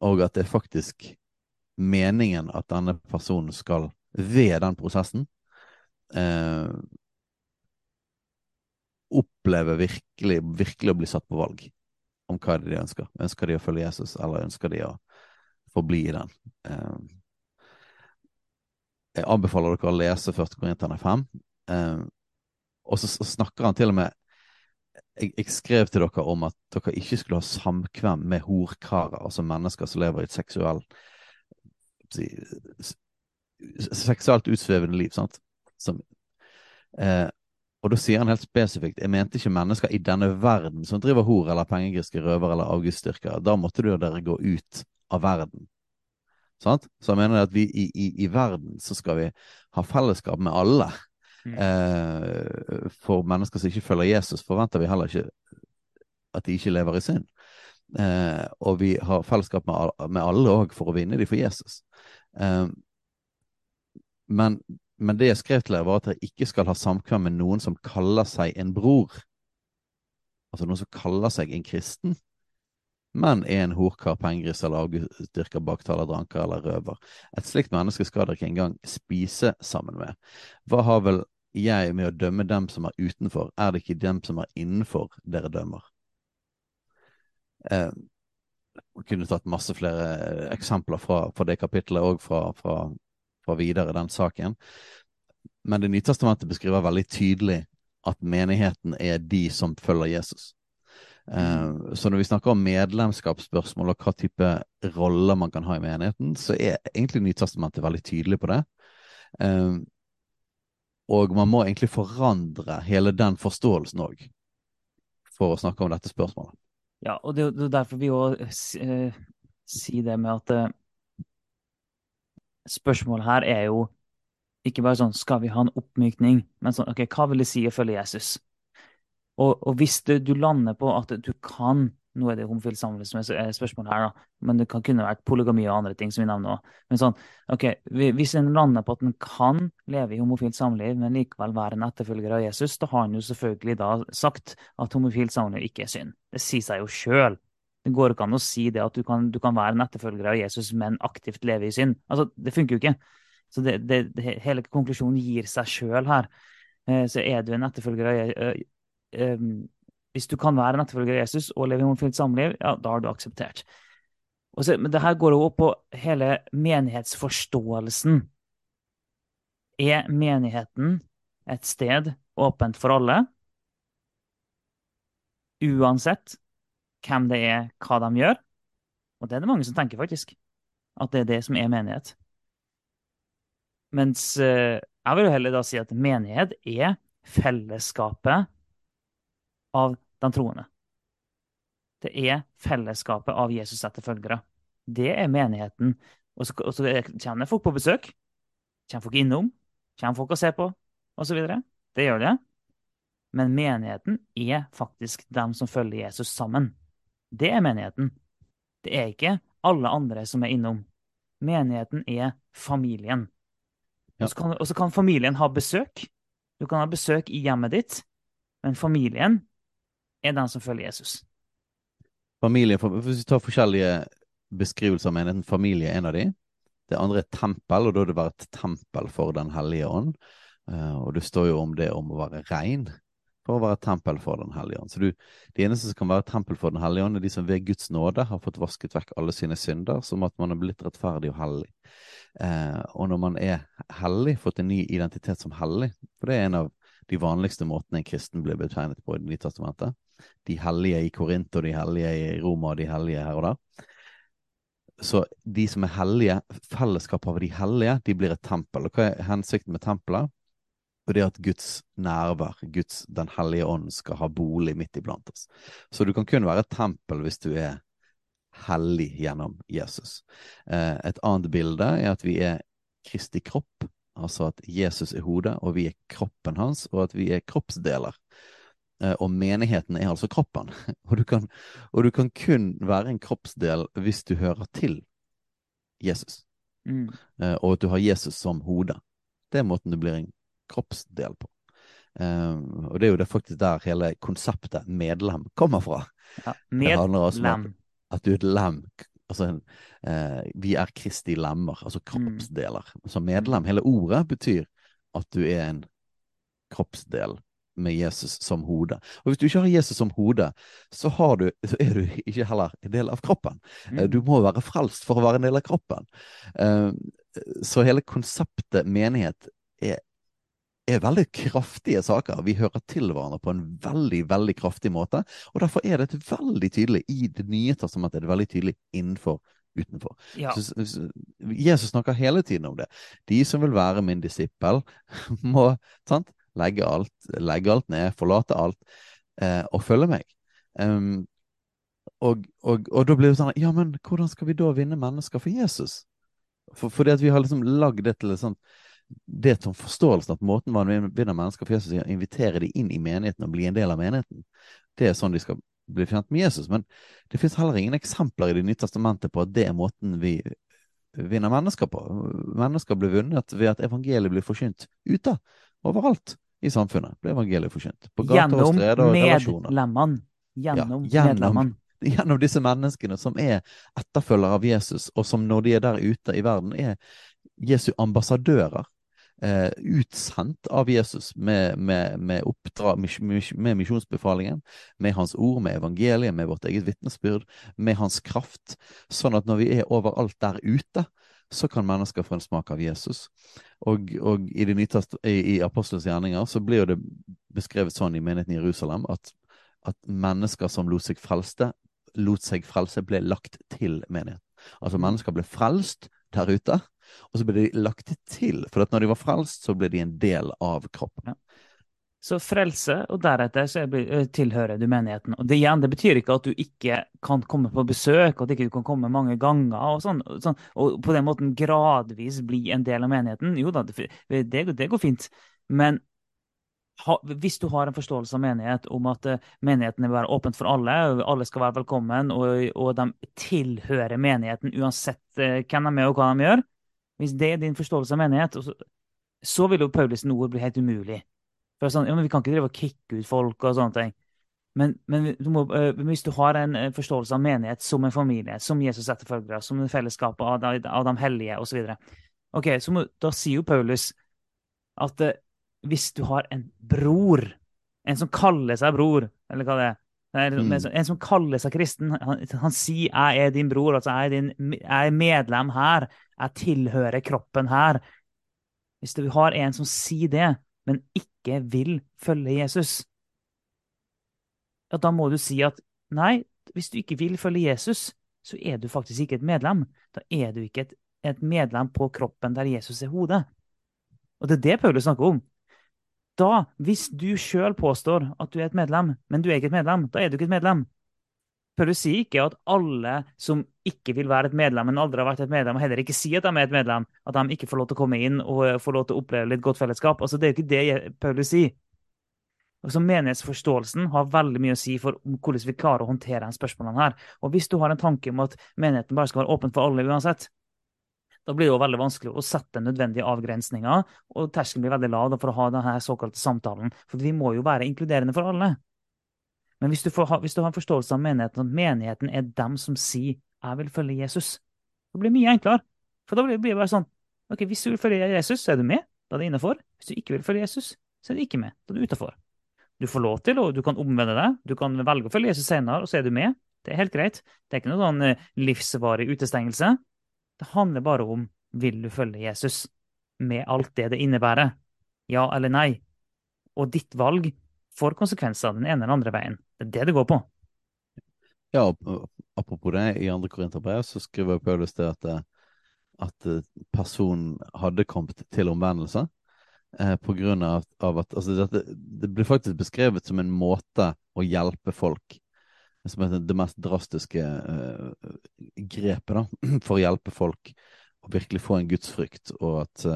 Og at det er faktisk meningen at denne personen skal, ved den prosessen, eh, oppleve virkelig, virkelig å bli satt på valg om hva de ønsker. Ønsker de å følge Jesus, eller ønsker de å forbli i den? Eh, jeg anbefaler dere å lese 1. Korinterne 5. Eh, og så snakker han til og med jeg, jeg, skrev til dere om at dere ikke skulle ha samkvem med horkarer, altså mennesker som lever i et seksuell, seksuelt utsvevende liv. sant? Som, eh, og da sier han helt spesifikt jeg mente ikke mennesker i denne verden som driver hor eller pengegriske røver eller auguststyrkere. Da måtte du og dere gå ut av verden. Sant? Så han mener at vi i, i, i verden så skal vi ha fellesskap med alle. Mm. Eh, for mennesker som ikke følger Jesus, forventer vi heller ikke at de ikke lever i synd. Eh, og vi har fellesskap med, med alle òg for å vinne de for Jesus. Eh, men, men, det jeg skrev til dere, var at dere ikke skal ha samkvem med noen som kaller seg en bror. Altså noen som kaller seg en kristen, men er en horkar, pengegris eller avgudsdyrker, baktaler, dranker eller røver. Et slikt menneske skal dere ikke engang spise sammen med. Hva har vel jeg med å dømme dem som er utenfor, er det ikke dem som er innenfor, dere dømmer. Eh, jeg kunne tatt masse flere eksempler fra, fra det kapittelet og fra, fra, fra, videre den saken. Men Det Nytestamentet beskriver veldig tydelig at menigheten er de som følger Jesus. Eh, så når vi snakker om medlemskapsspørsmål og hva type roller man kan ha i menigheten, så er egentlig Nytestamentet veldig tydelig på det. Eh, og man må egentlig forandre hele den forståelsen òg, for å snakke om dette spørsmålet. Ja, og det er derfor vi òg eh, sier det med at eh, spørsmålet her er jo ikke bare sånn skal vi ha en oppmykning, men sånn ok, hva vil det si å følge Jesus? Og, og hvis du, du lander på at du kan nå er det homofil samliv som er spørsmålet her, da. men det kan kunne vært polygami og andre ting som vi nevner òg. Men sånn, ok, hvis en lander på at en kan leve i homofilt samliv, men likevel være en etterfølger av Jesus, da har han jo selvfølgelig da sagt at homofilt samliv ikke er synd. Det sier seg jo sjøl. Det går ikke an å si det at du kan, du kan være en etterfølger av Jesus, men aktivt leve i synd. Altså, det funker jo ikke. Så det, det, det, hele konklusjonen gir seg sjøl her. Eh, så er du en etterfølger av Jesus hvis du kan være en etterfølger av Jesus og leve i homofilt samliv, ja, da har du akseptert. Så, men det her går jo opp på hele menighetsforståelsen. Er menigheten et sted åpent for alle? Uansett hvem det er, hva de gjør? Og det er det mange som tenker, faktisk. At det er det som er menighet. Mens eh, jeg vil jo heller da si at menighet er fellesskapet av den troende. Det er fellesskapet av Jesus' etterfølgere. Det er menigheten. Og så, og så kommer folk på besøk. Kommer folk innom. Kommer folk og ser på, osv. Det gjør det. Men menigheten er faktisk dem som følger Jesus sammen. Det er menigheten. Det er ikke alle andre som er innom. Menigheten er familien. Ja. Og, så kan, kan familien ha besøk. Du kan ha besøk i hjemmet ditt, men familien er den som følger Jesus. Familien, Hvis vi tar forskjellige beskrivelser av menigheten. Familie er en av de. Det andre er tempel, og da er det bare et tempel for Den hellige ånd. Uh, og det står jo om det om å være rein for å være tempel for Den hellige ånd. Så du, De eneste som kan være tempel for Den hellige ånd, er de som ved Guds nåde har fått vasket vekk alle sine synder, som at man er blitt rettferdig og hellig. Uh, og når man er hellig, fått en ny identitet som hellig, for det er en av de vanligste måtene en kristen blir betegnet på i Det nye testamentet. De hellige i Korint og de hellige i Roma og de hellige her og der. Så de som er hellige, fellesskapet av de hellige, de blir et tempel. Og hva er hensikten med tempelet? Og det er at Guds nærvær, Guds Den hellige ånd, skal ha bolig midt iblant oss. Så du kan kun være et tempel hvis du er hellig gjennom Jesus. Eh, et annet bilde er at vi er Kristi kropp, Altså at Jesus er hodet, og vi er kroppen hans, og at vi er kroppsdeler. Eh, og menigheten er altså kroppen. Og du, kan, og du kan kun være en kroppsdel hvis du hører til Jesus. Mm. Eh, og at du har Jesus som hode. Det er måten du blir en kroppsdel på. Um, og det er jo det faktisk der hele konseptet medlem kommer fra. Ja, medlem. At, at, du er et lem altså, eh, Vi er Kristi lemmer, altså mm. kroppsdeler. Mm. Så medlem, hele ordet, betyr at du er en kroppsdel med Jesus som hode. Og hvis du ikke har Jesus som hode, så, du, så er du ikke heller en del av kroppen. Mm. Du må være frelst for å være en del av kroppen. Uh, så hele konseptet menighet er er veldig kraftige saker. Vi hører til hverandre på en veldig veldig kraftig måte. og Derfor er det veldig tydelig i Det nye testamentet er det veldig tydelig innenfor utenfor. Ja. Jesus snakker hele tiden om det. De som vil være min disippel, må sant, legge, alt, legge alt ned, forlate alt eh, og følge meg. Um, og, og, og, da blir det sånn Ja, men hvordan skal vi da vinne mennesker for Jesus? For, fordi at vi har liksom lagd det til et det som forståelsen at måten man vinner mennesker for Jesus er å invitere dem inn i menigheten og bli en del av menigheten. Det er sånn de skal bli kjent med Jesus. Men det fins heller ingen eksempler i Det nye testamentet på at det er måten vi vinner mennesker på. Mennesker blir vunnet ved at evangeliet blir forkynt ute, overalt i samfunnet. ble evangeliet forkynt. På gater og streder og relasjoner. Gjennom, ja, gjennom medlemmene. Gjennom disse menneskene som er etterfølgere av Jesus, og som når de er der ute i verden, er Jesu ambassadører eh, utsendt av Jesus med, med, med, oppdrag, med misjonsbefalingen, med hans ord, med evangeliet, med vårt eget vitnesbyrd, med hans kraft, sånn at når vi er overalt der ute, så kan mennesker få en smak av Jesus. Og, og i, i, i Apostelens gjerninger så blir det beskrevet sånn i menigheten i Jerusalem at, at mennesker som lot seg frelste, lot seg frelse, ble lagt til menigheten. Altså mennesker ble frelst der ute, og så ble de lagt til, for når de var frelst, så ble de en del av kroppen. Ja. Så frelse, og deretter så tilhører du menigheten. Og det, igjen, det betyr ikke at du ikke kan komme på besøk, at du ikke kan komme mange ganger, og sånn, sånn, og på den måten gradvis bli en del av menigheten. Jo da, det, det, det går fint. Men ha, hvis du har en forståelse av menighet om at uh, menigheten vil være åpent for alle, alle skal være velkommen, og, og de tilhører menigheten uansett hvem de er og hva de gjør, hvis det er din forståelse av menighet, så, så vil jo Paulus' ord bli helt umulig. For sånn, ja, men Vi kan ikke drive og kicke ut folk og sånne ting. Men, men du må, uh, hvis du har en forståelse av menighet som en familie, som Jesus etterfølgere, som en fellesskap av, av, av de hellige osv., okay, så må, da sier jo Paulus at uh, hvis du har en bror, en som kaller seg bror, eller hva det er Mm. En som kaller seg kristen. Han, han, sier 'jeg er din bror', altså jeg er, din, jeg er medlem her. Jeg tilhører kroppen her. Hvis du har en som sier det, men ikke vil følge Jesus, ja, da må du si at nei, hvis du ikke vil følge Jesus, så er du faktisk ikke et medlem. Da er du ikke et, et medlem på kroppen der Jesus er hodet. Og det er det Paulus snakker om. Da, hvis du sjøl påstår at du er et medlem, men du er ikke et medlem, da er du ikke et medlem. Paulus sier ikke at alle som ikke vil være et medlem, men aldri har vært et medlem, og heller ikke sier at de er et medlem, at de ikke får lov til å komme inn og får lov til å oppleve litt godt fellesskap. Altså, det er jo ikke det Paulus sier. Altså, menighetsforståelsen har veldig mye å si for hvordan vi klarer å håndtere disse spørsmålene. her. Og Hvis du har en tanke om at menigheten bare skal være åpen for alle uansett, da blir det jo veldig vanskelig å sette nødvendige avgrensninger, og terskelen blir veldig lav for å ha denne såkalte samtalen. For vi må jo være inkluderende for alle. Men hvis du, får, hvis du har en forståelse av menigheten, at menigheten er dem som sier jeg vil følge Jesus. Det blir mye enklere. For da blir det bare sånn ok, Hvis du vil følge Jesus, så er du med. Da er det innafor. Hvis du ikke vil følge Jesus, så er du ikke med. Da er du utafor. Du får lov til, og du kan omvende deg. Du kan velge å følge Jesus senere, og så er du med. Det er helt greit. Det er ikke noe sånn eh, livsvarig utestengelse. Det handler bare om vil du følge Jesus, med alt det det innebærer. Ja eller nei. Og ditt valg får konsekvenser den ene eller andre veien. Det er det det går på. Ja, apropos det, i andre Korinterbrev så skriver Paulus det at, eh, at eh, personen hadde kommet til omvendelse. Eh, på grunn av, av at altså dette, Det blir faktisk beskrevet som en måte å hjelpe folk Som er det mest drastiske eh, grepet da, for å hjelpe folk å virkelig få en gudsfrykt, og at,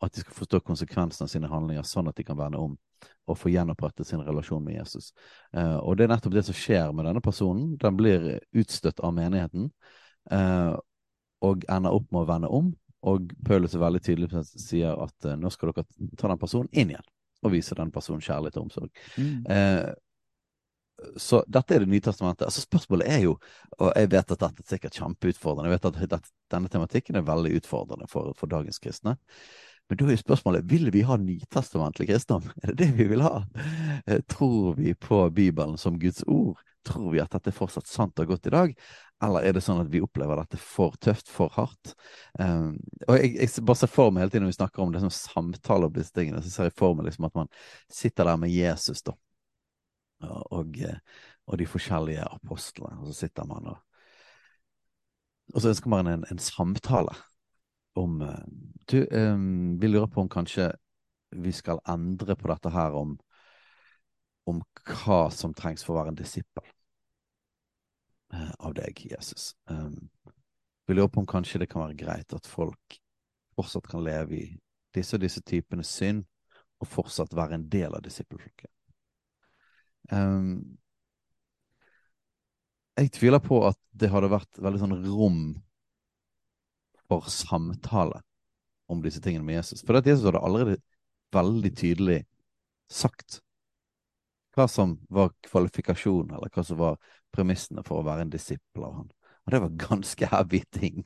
at de skal forstå konsekvensene av sine handlinger, sånn at de kan vende om og få gjenopprettet sin relasjon med Jesus. Uh, og det er nettopp det som skjer med denne personen. Den blir utstøtt av menigheten uh, og ender opp med å vende om. Og Paulus er veldig tydelig på sier at uh, nå skal dere ta den personen inn igjen og vise den personen kjærlighet og omsorg. Mm. så dette er Det nye testamentet. Altså Spørsmålet er jo, og jeg vet at dette er sikkert kjempeutfordrende, jeg vet at dette, denne tematikken er veldig utfordrende for, for dagens kristne. Men da er spørsmålet vil vi ha nytestamentlig kristendom. Er det det vi vil ha? Eh, tror vi på Bibelen som Guds ord? Tror vi at dette er fortsatt sant og godt i dag? Eller er det sånn at vi opplever dette for tøft, for hardt? Um, og jeg, jeg, bare ser for meg hele tiden når vi snakker om det som samtale om disse tingene, så ser jeg for meg liksom at man sitter der med Jesus da, og, og de forskjellige apostlene, og så sitter man og Og så ønsker man en, en samtale om eh, Du, um, vi lurer på om kanskje vi skal endre på dette her om, om hva som trengs for å være en disippel uh, av deg, Jesus. Um, vi lurer på om kanskje det kan være greit at folk fortsatt kan leve i disse og disse typene synd, og fortsatt være en del av disippelflokken. Um, jeg tviler på at det hadde vært veldig sånn rom for samtale om disse tingene med Jesus. For at Jesus hadde allerede veldig tydelig sagt hva som var kvalifikasjonen, eller hva som var premissene for å være en disippel av han. Og det var ganske heavy ting.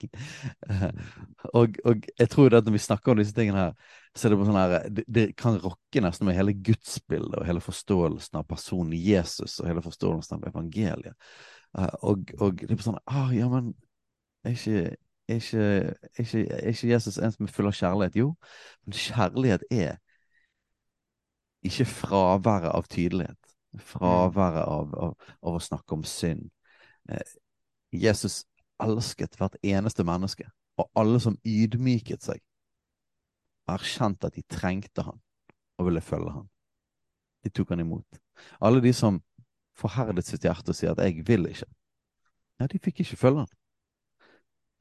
og, og, jeg tror at når vi snakker om disse tingene her, så er det sånn her det, det, kan rokke nesten med hele gudsbildet og hele forståelsen av personen Jesus og hele forståelsen av evangeliet. Uh, og, og, det er sånn ah, ja, men er ikke, er ikke, er, ikke, er ikke, Jesus en som er full av kjærlighet? Jo, men kjærlighet er ikke fraværet av tydelighet. Fraværet av, av, av, å snakke om synd. Eh, Jesus elsket hvert eneste menneske, og alle som ydmyket seg, erkjente at de trengte han og ville følge han. De tok han imot. Alle de som forherdet sitt hjerte og sier at 'jeg vil ikke', ja, de fikk ikke følge han.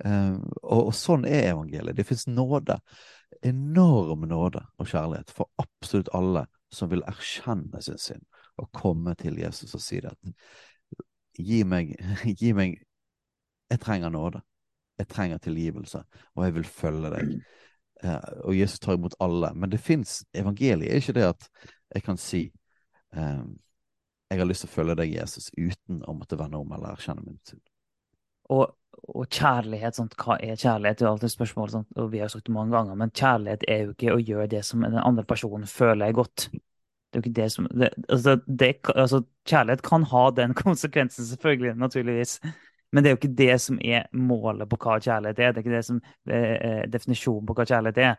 Uh, og, og, sånn er evangeliet. Det fins nåde, enorm nåde og kjærlighet for absolutt alle som vil erkjenne sin synd og komme til Jesus og si det at gi meg, gi meg Jeg trenger nåde. Jeg trenger tilgivelse, og jeg vil følge deg. Uh, og Jesus tar imot alle. Men det fins Evangeliet er ikke det at jeg kan si um, jeg har lyst til å følge deg, Jesus, uten å måtte vende om eller erkjenne min synd. Og og kjærlighet, sånt, hva er kjærlighet? Det er alltid et spørsmål, sånt, og vi har sagt det mange ganger, men kjærlighet er jo ikke å gjøre det som den andre personen føler er godt. Det er jo ikke det som det, altså, det, altså, Kjærlighet kan ha den konsekvensen, selvfølgelig, naturligvis. Men det er jo ikke det som er målet på hva kjærlighet er. Det er ikke det som er eh, eh, definisjonen på hva kjærlighet er.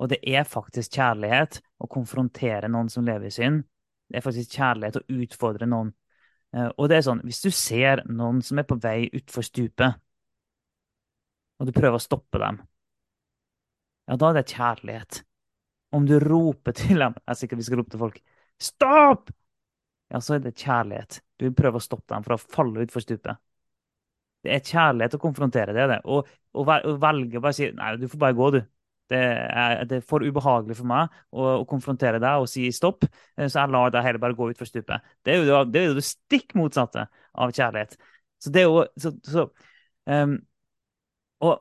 Og det er faktisk kjærlighet å konfrontere noen som lever i synd. Det er faktisk kjærlighet å utfordre noen. Eh, og det er sånn, hvis du ser noen som er på vei utfor stupet, og du prøver å stoppe dem, ja, da er det kjærlighet. Om du roper til dem Jeg er sikker vi skal rope til folk Stopp! Ja, så er det kjærlighet. Du vil prøve å stoppe dem fra å falle utfor stupet. Det er kjærlighet å konfrontere, det det. Og, og, velge å bare si Nei, du får bare gå, du. Det er, det er for ubehagelig for meg å, å, konfrontere deg og si stopp, eh, så jeg lar deg heller bare gå utfor stupet. Det er, jo, det er jo det stikk motsatte av kjærlighet. Så det er jo så, så um, og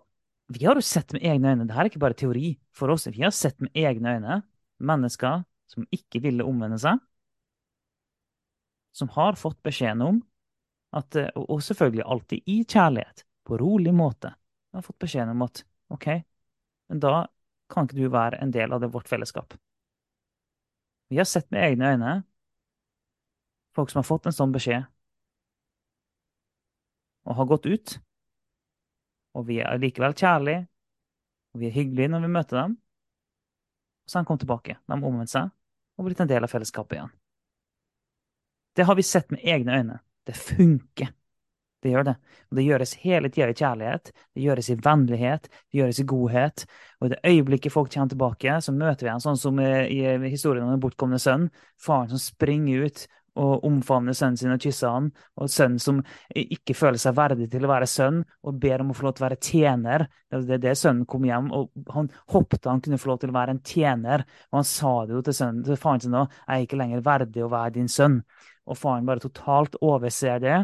vi har jo sett med egne øyne, det her er ikke bare teori for oss, vi har sett med egne øyne mennesker som ikke ville omvende seg, som har fått beskjeden om at, og selvfølgelig alltid i kjærlighet, på rolig måte. Har fått beskjeden om at OK, men da kan ikke du være en del av det, vårt fellesskap. Vi har sett med egne øyne folk som har fått en sånn beskjed, og har gått ut. Og vi er likevel kjærlige, og vi er hyggelige når vi møter dem. Og så har han kommet tilbake. De har omvendt seg og blitt en del av fellesskapet igjen. Det har vi sett med egne øyne. Det funker. Det gjør det. Og det gjøres hele tida i kjærlighet, det gjøres i vennlighet, det gjøres i godhet. Og i det øyeblikket folk kommer tilbake, så møter vi en sånn som i, historien om den bortkomne sønn. Faren som springer ut og omfavner sønnen sin og kysser han, og sønnen som ikke føler seg verdig til å være sønn, og ber om å få lov til å være tjener. Det er det sønnen kom hjem, og han hoppet han kunne få lov til å være en tjener. Og han sa det jo til, sønnen, til faren sin òg, jeg er ikke lenger verdig å være din sønn. Og faren bare totalt overser det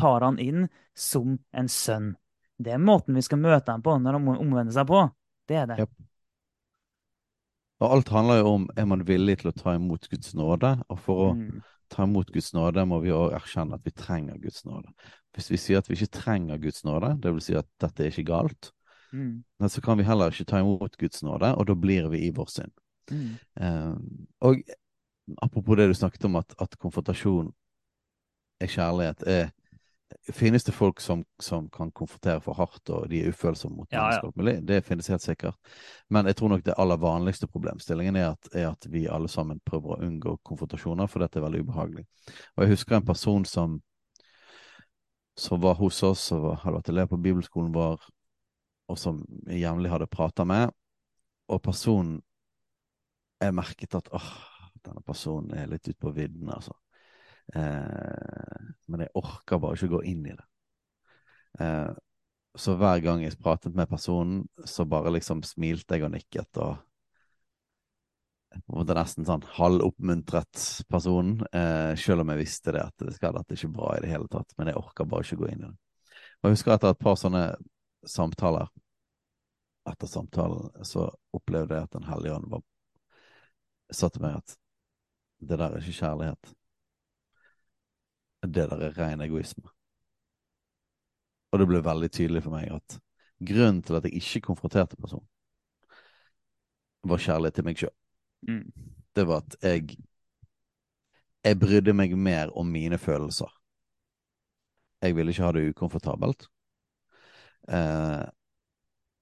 tar han inn som en sønn. Det er måten vi skal møte ham på når han omvender seg på. Det er det. Yep. Og alt handler jo om er man villig til å ta imot Guds nåde. Og for å mm. ta imot Guds nåde må vi også erkjenne at vi trenger Guds nåde. Hvis vi sier at vi ikke trenger Guds nåde, vil si at dette er ikke galt, mm. så kan vi heller ikke ta imot Guds nåde, og da blir vi i vår synd. Mm. Um, og apropos det du snakket om, at, at konfrontasjon er kjærlighet, er finnes det folk som, som, kan konfrontere for hardt, og de er ufølsomme mot ja, ja. Det finnes helt sikkert. Men jeg tror nok det aller vanligste problemstillingen er at, er at, vi alle sammen prøver å unngå konfrontasjoner, for dette er veldig ubehagelig. Og jeg husker en person som, som var hos oss, og hadde vært elev på bibelskolen vår, og som jeg jevnlig hadde prata med, og personen Jeg merket at åh, denne personen er litt ute på vidden, altså. Eh, men jeg orker bare ikke gå inn i det. Eh, så hver gang jeg pratet med personen, så bare liksom smilte jeg og nikket og det nesten sånn halvoppmuntret personen, eh, selv om jeg visste det at det skal dette ikke bra i det hele tatt. Men jeg orker bare ikke gå inn i det. Og jeg husker etter et par sånne samtaler Etter samtalen så opplevde jeg at Den hellige ånd sa til meg at det der er ikke kjærlighet det der er ren egoisme. Og det ble veldig tydelig for meg at grunnen til at jeg ikke konfronterte personen, var kjærlighet til meg sjøl. Mm. Det var at jeg Jeg brydde meg mer om mine følelser. Jeg ville ikke ha det ukomfortabelt. Eh,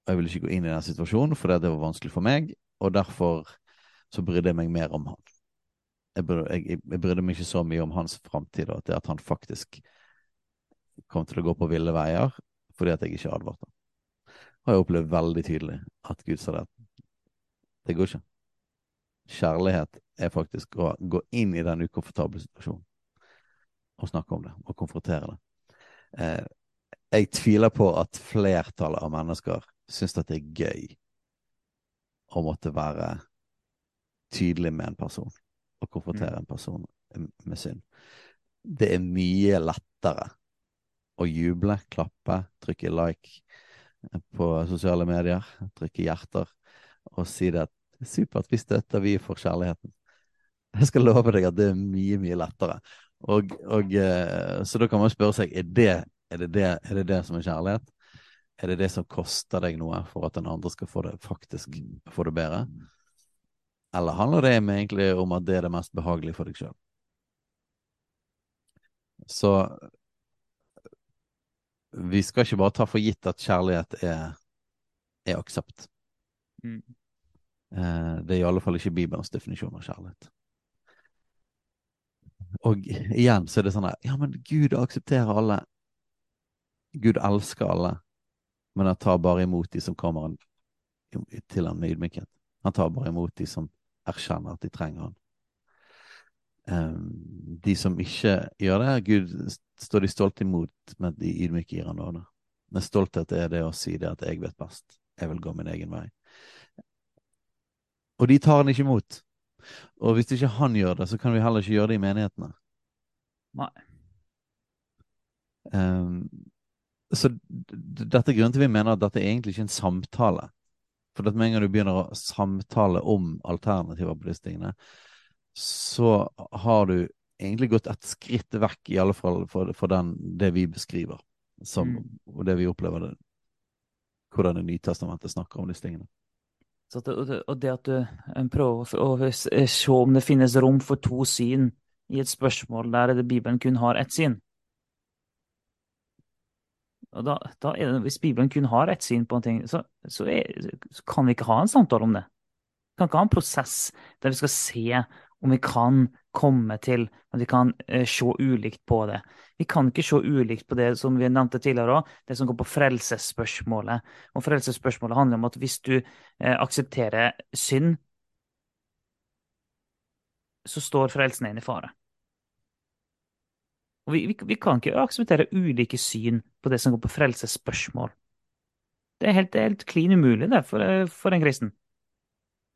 jeg ville ikke gå inn i den situasjonen fordi det var vanskelig for meg, og derfor så brydde jeg meg mer om han jeg, jeg, jeg brydde meg ikke så mye om hans framtid, og at, at han faktisk kom til å gå på ville veier fordi at jeg ikke advarte. Har jeg opplevd veldig tydelig at Gud sa det. Det går ikke. Kjærlighet er faktisk å gå inn i den ukomfortable situasjonen og snakke om det og konfrontere det. Eh, jeg tviler på at flertallet av mennesker syns at det er gøy å måtte være tydelig med en person å konfrontere mm. en person med synd. Det er mye lettere å juble, klappe, trykke like på sosiale medier, trykke hjerter og si det at supert, vi støtter, vi for kjærligheten. Jeg skal love deg at det er mye, mye lettere. Og, og, eh, så da kan man spørre seg er det, er, det det, er det det som er kjærlighet? Er det det som koster deg noe for at den andre skal få det faktisk få det bedre? Eller handler det egentlig om at det er det mest behagelige for deg sjøl? Så vi skal ikke bare ta for gitt at kjærlighet er, er aksept. Mm. Eh, det er i alle fall ikke Bibelens definisjon av kjærlighet. Og igjen så er det sånn at ja, men Gud aksepterer alle. Gud elsker alle, men han tar bare imot de som kommer til ham med ydmykhet. Han tar bare imot de som erkjenner at de trenger han. Um, de som ikke gjør det, Gud står de stolt imot, men de ydmyke gir han nåde. Men stolthet er det å si det at 'jeg vet best', 'jeg vil gå min egen vei'. Og de tar han ikke imot. Og hvis ikke han gjør det, så kan vi heller ikke gjøre det i menighetene. Nei. Um, så dette er grunnen til vi mener at dette er egentlig ikke en samtale. For at med en gang du begynner å samtale om alternativer på disse tingene, så har du egentlig gått et skritt vekk, i alle fall for, for den, det vi beskriver. som, Mm. og det vi opplever det, hvordan Det nye testamentet snakker om disse tingene. Det- og det at du eh, prøver å, eh, se om det finnes rom for to syn i et spørsmål der Bibelen kun har ett syn. Og da, da det, Hvis Bibelen kun har ett syn på en ting, så, så, er, så kan vi ikke ha en samtale om det. Vi kan ikke ha en prosess der vi skal se om vi kan komme til at vi kan eh, se ulikt på det. Vi kan ikke se ulikt på det som vi nevnte tidligere òg, det som går på frelsesspørsmålet. Og frelsesspørsmålet handler om at hvis du eh, aksepterer synd, så står frelsen din i fare. Og vi, vi, vi kan ikke akseptere ulike syn på det som går på frelsesspørsmål. Det er helt, helt klin umulig det for, for en kristen.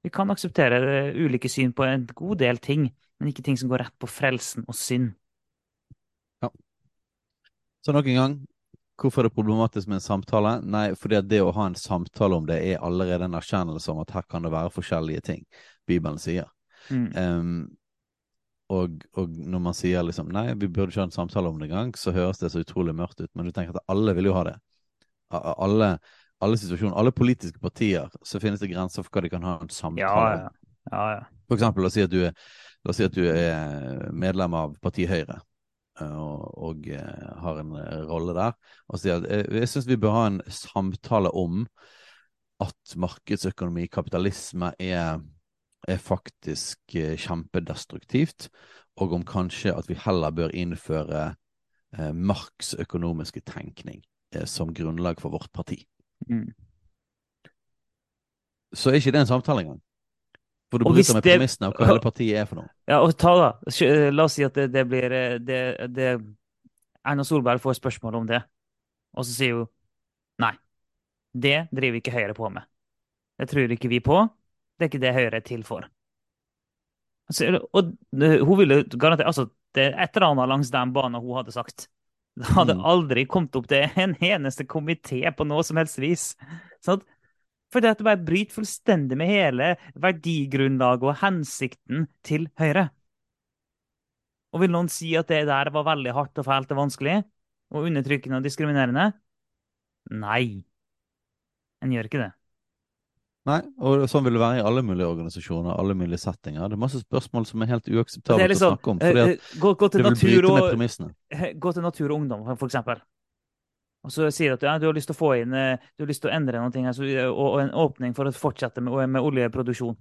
Vi kan akseptere eh, ulike syn på en god del ting, men ikke ting som går rett på frelsen og synd. Så nok en gang, hvorfor er det problematisk med en samtale? Nei, fordi det å ha en samtale om det er allerede en erkjennelse om at her kan det være forskjellige ting Bibelen sier. Mm. Em, og, og når man sier liksom nei, vi burde ikke ha en samtale om det engang, så høres det så utrolig mørkt ut. Men du tenker at alle vil jo ha det. Alle, alle situasjoner, alle politiske partier, så finnes det grenser for hva de kan ha en samtale om. ja. ja, ja. For eksempel, la oss si at du er, si at du er medlem av partiet Høyre. eh, Og, og eh, har en eh, rolle der. Og sier at jeg, jeg syns vi bør ha en samtale om at markedsøkonomi, kapitalisme, er, er faktisk eh, kjempedestruktivt. Og om kanskje at vi heller bør innføre eh, Marx' økonomiske tenkning eh, som grunnlag for vårt parti. Mm. Så er ikke det en samtale engang. For du bryter med det- premissene av hva hele partiet er for noe. Ja, og ta da, La oss si at det, det blir eh, det, det, Erna Solberg får spørsmål om det, og så sier hun nei. Det driver ikke Høyre på med. Det tror ikke vi på. Det er ikke det Høyre er til for. Altså, og eh, hun ville garantert Altså, det er et eller annet langs den banen hun hadde sagt. Det hadde Mm. aldri kommet opp til en eneste komité på noe som helst vis. Sånn For det at det bare bryter fullstendig med hele verdigrunnlaget og hensikten til Høyre. Og vil noen si at det der var veldig hardt og fælt og vanskelig? Og undertrykkende og diskriminerende? Nei. En gjør ikke det. Nei, og sånn vil det være i alle mulige organisasjoner, alle mulige settinger. Det er masse spørsmål som er helt uakseptable liksom, å snakke om, eh, fordi eh, gå, gå, det vil bryte og, med premissene. gå til natur og ungdom, for eksempel. Og så sier du at ja, du har lyst til å få inn eh, Du har lyst til å endre noe altså, og, og en åpning for å fortsette med, med oljeproduksjon.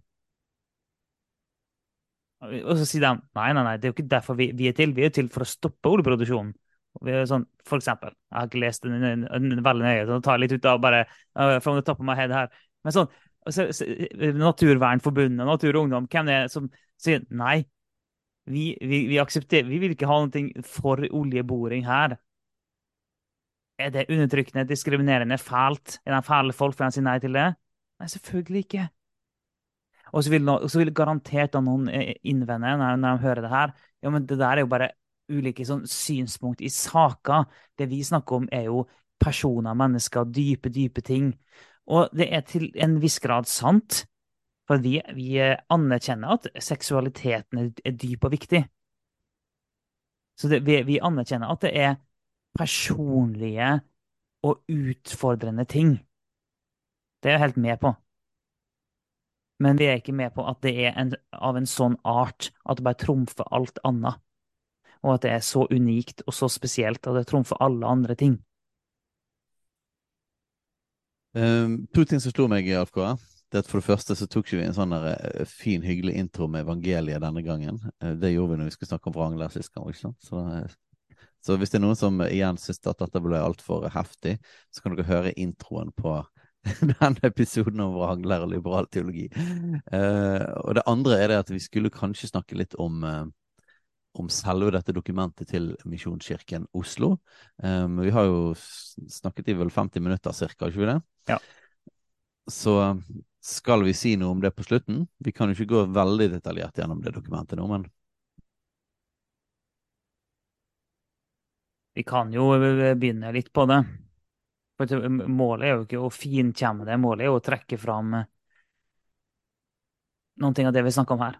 Og så sier de nei, nei, nei, det er jo ikke derfor vi, vi er til. Vi er til for å stoppe oljeproduksjonen. Vi er sånn, for eksempel, jeg har ikke lest den, veldig nøye, så jeg tar litt ut av bare uh, from the top of my head her. Men sånn, så, så, Naturvernforbundet, Natur og Ungdom, hvem det er som sier nei, vi, vi, vi aksepterer, vi vil ikke ha noe for oljeboring her. Er det undertrykkende, diskriminerende, fælt? Er de fæle folk for de sier nei til det? Nei, selvfølgelig ikke. Og så vil, vil garantert noen eh, innvende når, når de hører det her, ja, men det der er jo bare ulike sånn, synspunkt i saker. Det vi snakker om, er jo personer, mennesker, dype, dype ting. Og det er til en viss grad sant, for vi, vi anerkjenner at seksualiteten er dyp og viktig. Så det, vi, vi anerkjenner at det er personlige og utfordrende ting. Det er jeg helt med på. Men vi er ikke med på at det er en, av en sånn art at det bare trumfer alt annet. Og at det er så unikt og så spesielt at det trumfer alle andre ting. Um, to ting som slo meg, i AFK. Det at For det første så tok vi en sånn der, eh, fin, hyggelig intro med evangeliet denne gangen. Eh, det gjorde vi når vi skulle snakke om vrangler sist gang. ikke? Så, eh, så hvis det er noen som igjen syns at dette ble altfor heftig, så kan dere høre introen på denne episoden om vrangler og liberal teologi. Og det andre er det at vi skulle kanskje snakke litt om om selve dette dokumentet til Misjonskirken Oslo. Um, vi har jo snakket i vel 50 minutter ca., ikke vi det? Ja. Så skal vi si noe om det på slutten? Vi kan jo ikke gå veldig detaljert gjennom det dokumentet nå, men Vi kan jo eh, begynne litt på det. For målet er jo ikke å finkjemme det, målet er jo å trekke fram eh, noen ting av det vi snakker om her.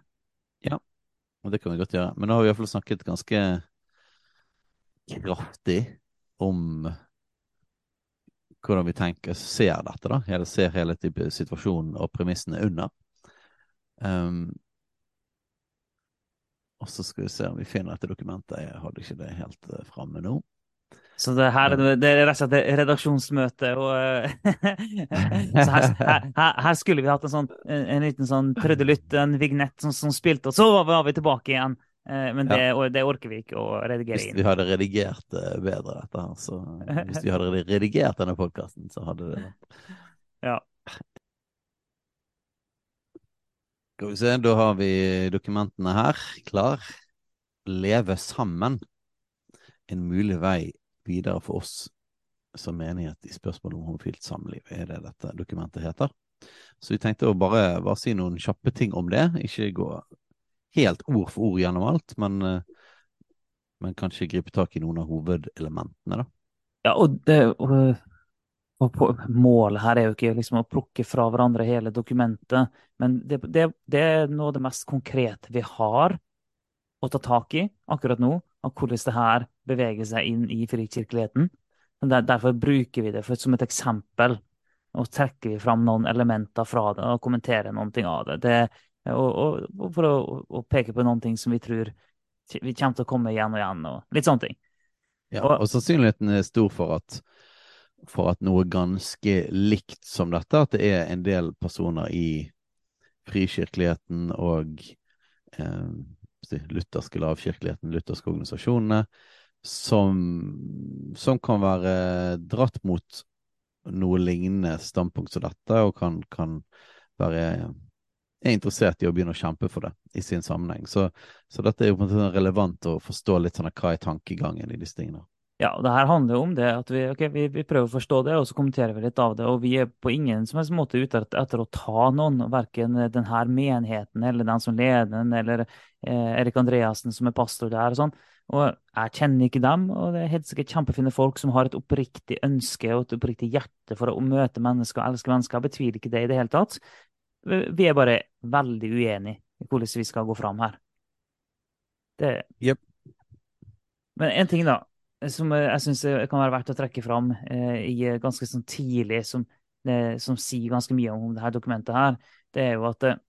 Og det kan vi godt gjøre. Men nå har vi iallfall snakket ganske kraftig om hvordan vi tenker, ser dette, da. Eller ser hele type situasjonen og premissene under. Um, og så skal vi se om vi finner dette dokumentet. Jeg hadde ikke det helt uh, framme nå. Så det, her, det er rett og slett redaksjonsmøte. Og, så her, her, her, skulle vi hatt en, sånn, en liten sånn trudelutt, en vignett som, som, spilte, og så var vi tilbake igjen. Eh, men det, ja. det, orker vi ikke å redigere inn. Hvis vi hadde redigert bedre dette her, så Hvis vi hadde redigert denne podkasten, så hadde det Ja. Skal vi se, da har vi dokumentene her klar. Leve sammen. En mulig vei videre for oss som menighet i spørsmålet om homofilt samliv, er det dette dokumentet heter. Så vi tenkte å bare, bare si noen kjappe ting om det. Ikke gå helt ord for ord gjennom alt, men, eh, men kanskje gripe tak i noen av hovedelementene, da. Ja, og, det, og, og målet her er jo ikke liksom å plukke fra hverandre hele dokumentet, men det, det, det er noe av det mest konkrete vi har å ta tak i akkurat nå, av hvordan det her beveger seg inn i frikirkeligheten. Derfor bruker vi det for, som et eksempel, og trekker vi fram noen elementer fra det og kommenterer noen ting av det. det og, og, og, for å og peke på noen ting som vi tror vi kommer til å komme igjen og igjen, og litt sånne ting. Ja, og sannsynligheten er stor for at, for at noe ganske likt som dette, at det er en del personer i frikirkeligheten og eh, lutherske lavkirkeligheten, lutherske organisasjonene, som, som, kan være dratt mot noe lignende standpunkt som dette, og kan, kan være er interessert i å begynne å kjempe for det i sin sammenheng. Så, så dette er jo på en måte relevant å forstå litt sånn hva er tankegangen i disse tingene. Ja, det her handler jo om det at vi, okay, vi, vi, prøver å forstå det, og så kommenterer vi litt av det. Og vi er på ingen som helst måte ute etter, å ta noen, verken denne menigheten eller den som leder den, eller eh, Erik Andreassen som er pastor der og sånn. Og jeg kjenner ikke dem, og det er helt sikkert kjempefine folk som har et oppriktig ønske og et oppriktig hjerte for å møte mennesker og elske mennesker. Jeg betviler ikke det i det hele tatt. Vi er bare veldig uenige i hvordan vi skal gå fram her. Det... Yep. Men en ting, da som jeg syns kan være verdt å trekke fram eh, i eh, ganske sånn tidlig, som, eh, som, sier ganske mye om dette dokumentet her, det er jo at eh,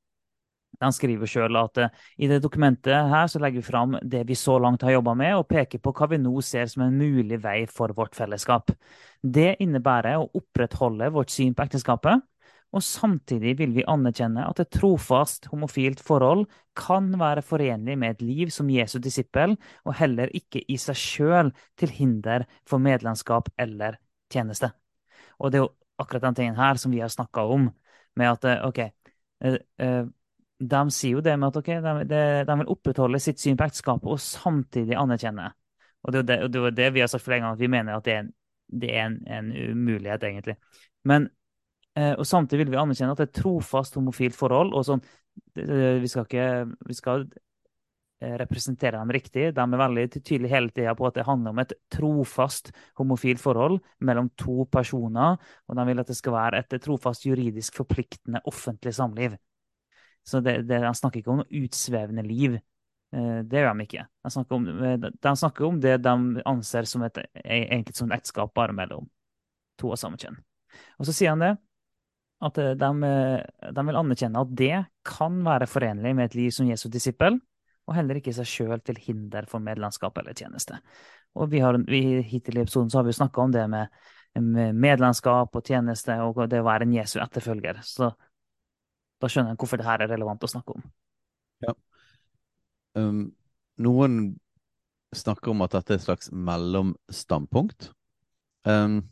han skriver sjøl at eh, i det dokumentet her så legger vi fram det vi så langt har jobba med, og peker på hva vi nå ser som en mulig vei for vårt fellesskap. Det innebærer å opprettholde vårt syn på ekteskapet, og samtidig vil vi anerkjenne at et trofast homofilt forhold kan være forenlig med et liv som Jesu disippel, og heller ikke i seg sjøl til hinder for medlemskap eller tjeneste. Og det er jo akkurat den tingen her som vi har snakka om, med at eh, OK eh, eh, De sier jo det med at okay, de, vil opprettholde sitt syn på ekteskapet og samtidig anerkjenne. Og det er jo det, vi har sagt flere ganger, at vi mener at det er det er en, en umulighet, egentlig. Men og samtidig vil vi anerkjenne at det er et trofast homofilt forhold. og sånn, Vi skal ikke vi skal eh, representere dem riktig. De er veldig tydelige hele tida på at det handler om et trofast homofilt forhold mellom to personer. Og de vil at det skal være et trofast juridisk forpliktende offentlig samliv. Så det, det, De snakker ikke om utsvevende liv. Eh, det gjør de ikke. De snakker, om, de snakker om det de anser som et, egentlig som et ekteskap bare mellom to av samme kjønn. Og så sier han det at eh, de, eh, de, vil anerkjenne at det kan være forenlig med et liv som Jesu disippel, og heller ikke seg sjøl til hinder for medlemskap eller tjeneste. Og vi har, vi, Hittil i episoden så har vi snakka om det med, med, medlemskap og tjeneste og det å være en Jesu etterfølger. Så da skjønner jeg hvorfor det her er relevant å snakke om. Ja. Um, noen snakker om at dette er et slags mellomstandpunkt. Um,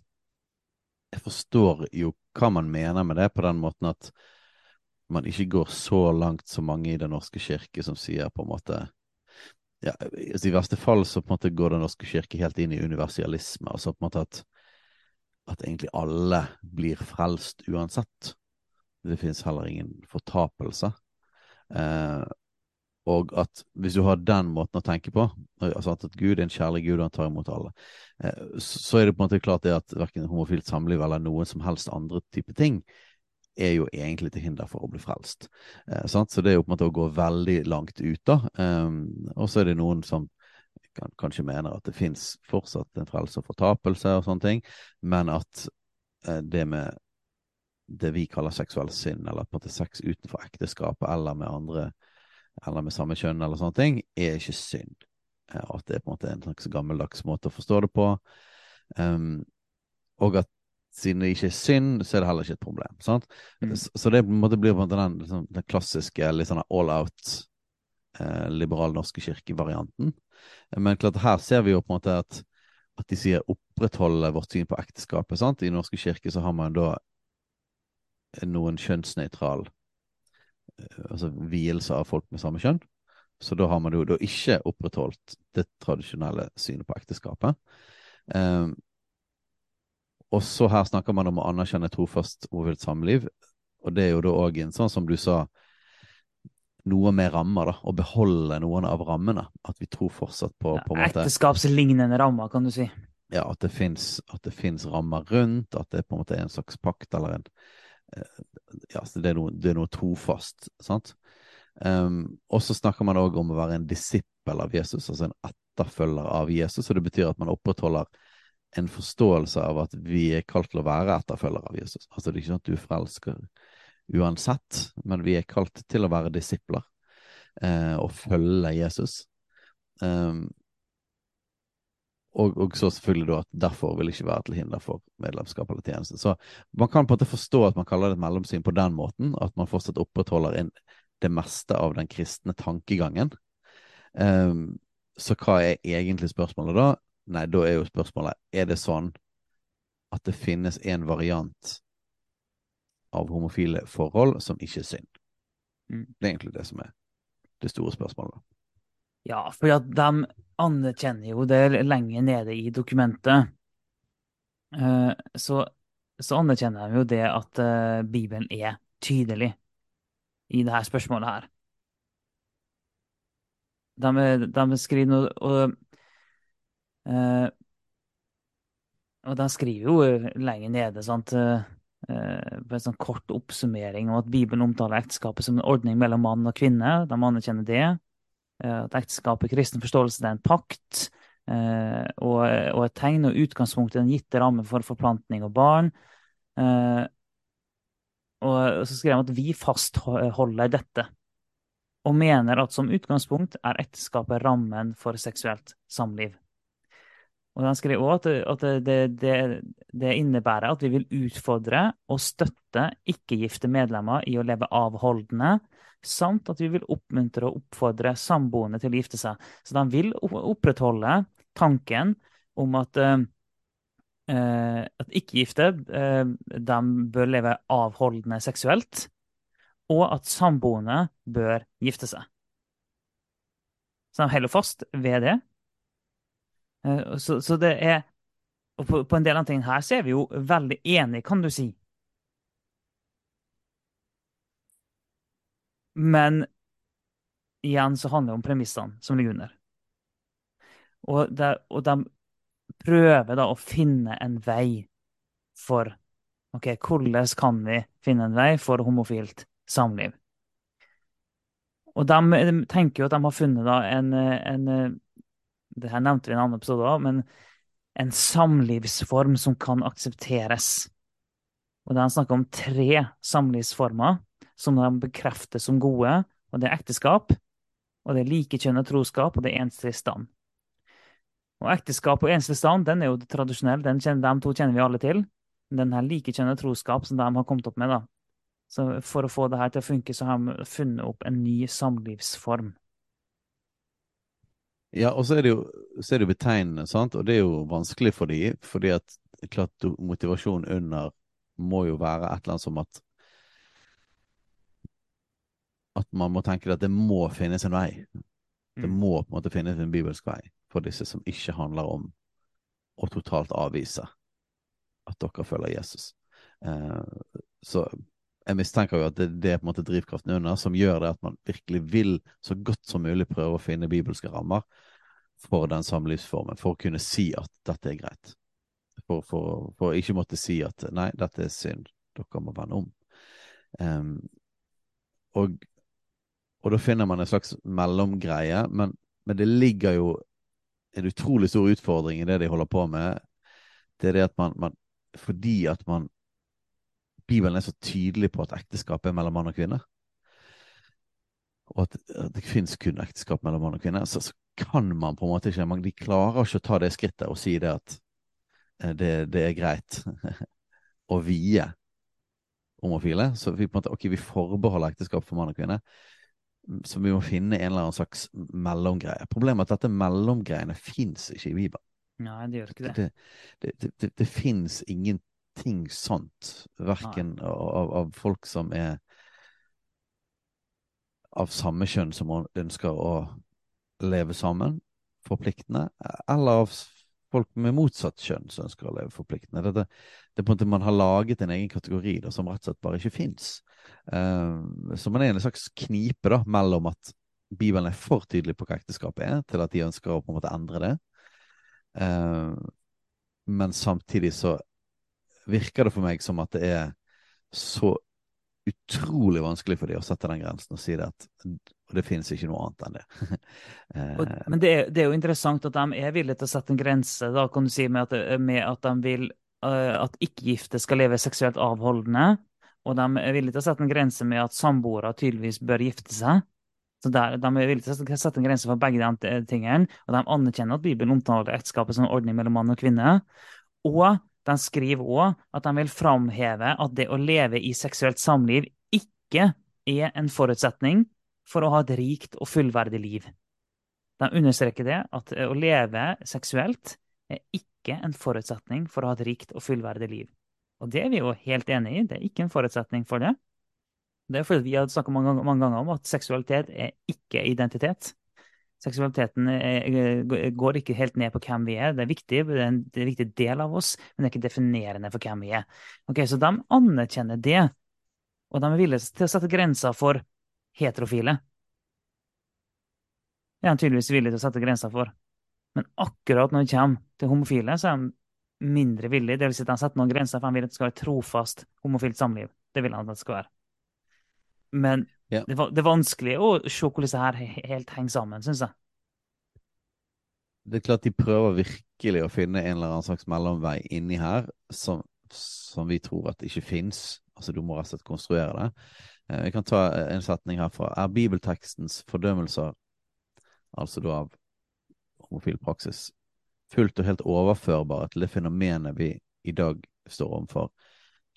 jeg forstår jo hva man mener med det, på den måten at man ikke går så langt som mange i Den norske kirke som sier på en måte ja, altså I verste fall så på en måte går Den norske kirke helt inn i universalisme. altså på en måte at, at egentlig alle blir frelst uansett. Det finnes heller ingen fortapelse. Eh, og at hvis du har den måten å tenke på, altså at Gud er en kjærlig Gud og han tar imot alle, eh, så er det på en måte klart det at verken homofilt samliv eller noen som helst andre type ting er jo egentlig til hinder for å bli frelst. Eh, så det er jo på en måte å gå veldig langt ut, da. Um, og så er det noen som kanskje mener at det fins fortsatt en frelse og fortapelse og sånne ting, men at eh, det med det vi kaller seksuell synd, eller på en måte sex utenfor ekteskapet eller med andre, eller med samme kjønn, eller sånne ting, er ikke synd. Og at det er på en måte en slags gammeldags måte å forstå det på. Um, og at siden det ikke er synd, så er det heller ikke et problem. Sant? Mm. Så, det på en måte blir på en måte den, liksom, den klassiske litt sånn all out eh, liberal norske kirke-varianten. Men klart her ser vi jo på en måte at, at de sier opprettholde vårt syn på ekteskapet. sant? I Den norske kirke så har man da noen kjønnsnøytral eh, altså vielse av folk med samme kjønn. Så da har man jo da ikke opprettholdt det tradisjonelle synet på ekteskapet. Um, og så her snakker man om å anerkjenne trofast hovedvilt samliv, og det er jo da òg en sånn som du sa, noe med rammer, da. Å beholde noen av rammene. At vi tror fortsatt på, på ja, Ekteskapslignende rammer, kan du si. Ja, at det fins rammer rundt, at det på en måte er en slags pakt eller en eh, Ja, det er noe, det er noe trofast, sant? Um, og så snakker man òg om å være en disippel av Jesus, altså en etterfølger av Jesus. Og det betyr at man opprettholder en forståelse av at vi er kalt til å være etterfølger av Jesus. Altså det er ikke sånn at du forelsker uansett, men vi er kalt til å være disipler uh, og følge Jesus. Um, og, og, så selvfølgelig da at derfor vil ikke være til hinder for medlemskap eller tjeneste. Så man kan på en måte forstå at man kaller det et mellomsyn på den måten, at man fortsatt opprettholder inn det meste av den kristne tankegangen. Um, så hva er egentlig spørsmålet da? Nei, da er jo spørsmålet er det sånn at det finnes en variant av homofile forhold som ikke er synd. Mm. Det er egentlig det som er det store spørsmålet. Ja, for at de anerkjenner jo det lenger nede i dokumentet. Uh, så, så, anerkjenner de jo det at uh, Bibelen er tydelig i det her spørsmålet her. De, de skriver noe og, uh, og de skriver jo lenger nede, sant Eh, på en sånn kort oppsummering om at Bibelen omtaler ekteskapet som en ordning mellom mann og kvinne. De anerkjenner det. Eh, at ekteskapet i kristen forståelse er en pakt eh, og, og, et tegn og utgangspunkt i den gitte ramme for forplantning og barn. Og så skrev han at vi fastholder dette, og mener at som utgangspunkt er ekteskapet rammen for seksuelt samliv. Og han skrev òg at, at det, det, det, innebærer at vi vil utfordre og støtte ikke-gifte medlemmer i å leve avholdende, samt at vi vil oppmuntre og oppfordre samboende til å gifte seg. Så de vil opprettholde tanken om at, uh, at ikke-gifte uh, bør leve avholdende seksuelt, og at samboende bør gifte seg. Så de holder fast ved det. Uh, så, så, det er Og på, på en del av tingene her så er vi jo veldig enige, kan du si. Men igjen så handler det om premissene som ligger under. Og, der, og de prøver da å finne en vei for ok, Hvordan kan vi finne en vei for homofilt samliv? Og de, tenker jo at de har funnet da en, en det her nevnte vi i en annen episode òg, men en samlivsform som kan aksepteres. Og da snakker snakk om tre samlivsformer som de bekrefter som gode. Og det er ekteskap, og det er likekjønnet troskap, og det er enslig stand. Og ekteskap og enslig stand den er jo tradisjonell, den kjenner, de to kjenner vi alle til. Den her likekjønnet troskap som de har kommet opp med, da. Så for å få det her til å funke, så har de funnet opp en ny samlivsform. Ja, og så er det jo, er det betegnende, sant? og det er jo vanskelig for de, fordi at motivasjonen under må jo være et eller annet som at at man må tenke at det må finnes en vei. Det mm. må på en måte finnes en bibelsk vei for disse som ikke handler om å totalt avvise at dere følger Jesus. Eh, så jeg mistenker jo at det, det, er på en måte drivkraften under som gjør det at man virkelig vil så godt som mulig prøve å finne bibelske rammer for den samlivsformen, for å kunne si at dette er greit. For, for, for ikke måtte si at nei, dette er synd, dere må vende om. Um, og, og, da finner man en slags mellomgreie, men, men det ligger jo en utrolig stor utfordring i det de holder på med. Det er det at man, man fordi at man Bibelen er så tydelig på at ekteskap er mellom mann og kvinne. Og at, at det fins kun ekteskap mellom mann og kvinne. Så, så, kan man på en måte ikke De klarer ikke å ta det skrittet og si det at eh, det, det er greit å vie homofile. Så vi på en måte, ok, vi forbeholder ekteskap for mann og kvinne. Så vi må finne en eller annen slags mellomgreie. Problemet er at dette mellomgreiene fins ikke i Bibelen. Nei, det gjør ikke det. Det, det, det, det, fins ingenting sånt, verken av, av, folk som er av samme kjønn som ønsker å leve sammen, forpliktende, eller av folk med motsatt kjønn som ønsker å leve forpliktende. Dette, det er på en måte Man har laget en egen kategori da, som rett og slett bare ikke fins. Uh, så man er en slags knipe da, mellom at Bibelen er for tydelig på hva ekteskapet er, til at de ønsker å på en måte endre det. Uh, men samtidig så virker det for meg som at det er så utrolig vanskelig for dem å sette den grensen og si det at det finnes ikke noe annet enn det. og, men det er, det er, jo interessant at de er villige til å sette en grense, da kan du si, med at, med at de vil uh, at ikke-gifte skal leve seksuelt avholdende. Og de er villige til å sette en grense med at samboere tydeligvis bør gifte seg. Så der, De er villige til å sette en grense for begge de tingene. Og de anerkjenner at Bibelen omtaler ekteskapet som en ordning mellom mann og kvinne. Og de skriver òg at de vil framheve at det å leve i seksuelt samliv ikke er en forutsetning for å ha et rikt og fullverdig liv. De understreker det at å leve seksuelt er ikke en forutsetning for å ha et rikt og fullverdig liv. Og det er vi jo helt enig i. Det er ikke en forutsetning for det. Det er fordi vi har snakket mange, mange ganger om at seksualitet er ikke identitet. Seksualiteten går ikke helt ned på hvem vi er. Det er viktig, det er en, det er en viktig del av oss, men det er ikke definerende for hvem vi er. Ok, Så de anerkjenner det, og de er villige til å sette grenser for heterofile. Det er de tydeligvis villige til å sette grenser for. Men akkurat når det kommer til homofile, så er de mindre villige. Det vil si at de setter noen grenser, for de vil at det skal være trofast homofilt samliv. Det vil han at det skal være. Men ja. Det, det, er vanskelig å se hvordan disse her helt henger sammen, syns jeg. Det er klart de prøver virkelig å finne en eller annen slags mellomvei inni her som, som vi tror at ikke fins. Altså, du må rett og slett konstruere det. Eh, vi kan ta en setning herfra. Er bibeltekstens fordømmelser, altså da av homofil praksis, fullt og helt overførbare til det fenomenet vi i dag står overfor?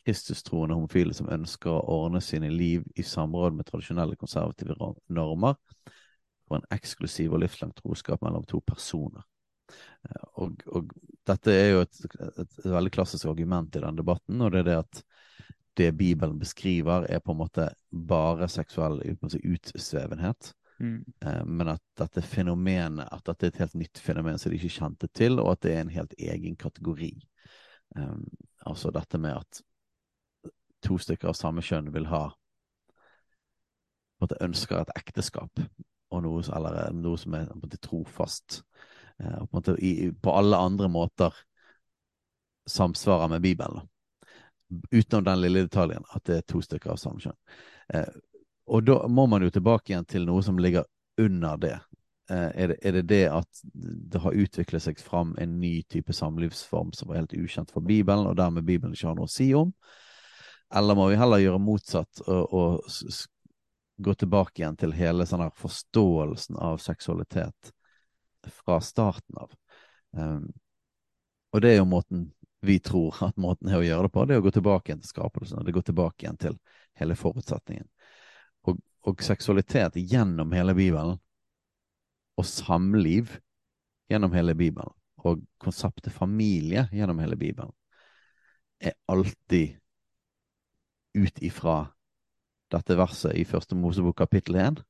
Kristustroende homofile som ønsker å ordne sine liv i samråd med tradisjonelle konservative normer for en eksklusiv og livslang troskap mellom to personer. Eh, og, og dette er jo et, et, et, veldig klassisk argument i denne debatten, og det er det at det Bibelen beskriver, er på en måte bare seksuell utsvevenhet. Mm. Eh, men at dette fenomenet, at dette er et helt nytt fenomen som de ikke kjente til, og at det er en helt egen kategori. Um, altså dette med at to stykker av samme kjønn vil ha måte, ønsker et ekteskap, og noe, eller noe som er måte, trofast, eh, og på, i, på, alle andre måter samsvarer med Bibelen. Utenom den lille detaljen at det er to stykker av samme kjønn. Eh, og da må man jo tilbake igjen til noe som ligger under det. Eh, er, det, er det det at det har utviklet seg fram en ny type samlivsform som var helt ukjent for Bibelen, og dermed Bibelen ikke har noe å si om? Eller må vi heller gjøre motsatt og, og gå tilbake igjen til hele sånn her forståelsen av seksualitet fra starten av? Um, og det er jo måten vi tror at måten er å gjøre det på, det er å gå tilbake igjen til skapelsen. Det går tilbake igjen til hele forutsetningen. Og, og seksualitet gjennom hele Bibelen, og samliv gjennom hele Bibelen, og konseptet familie gjennom hele Bibelen, er alltid ut ifra dette verset i første Mosebok kapittel 1,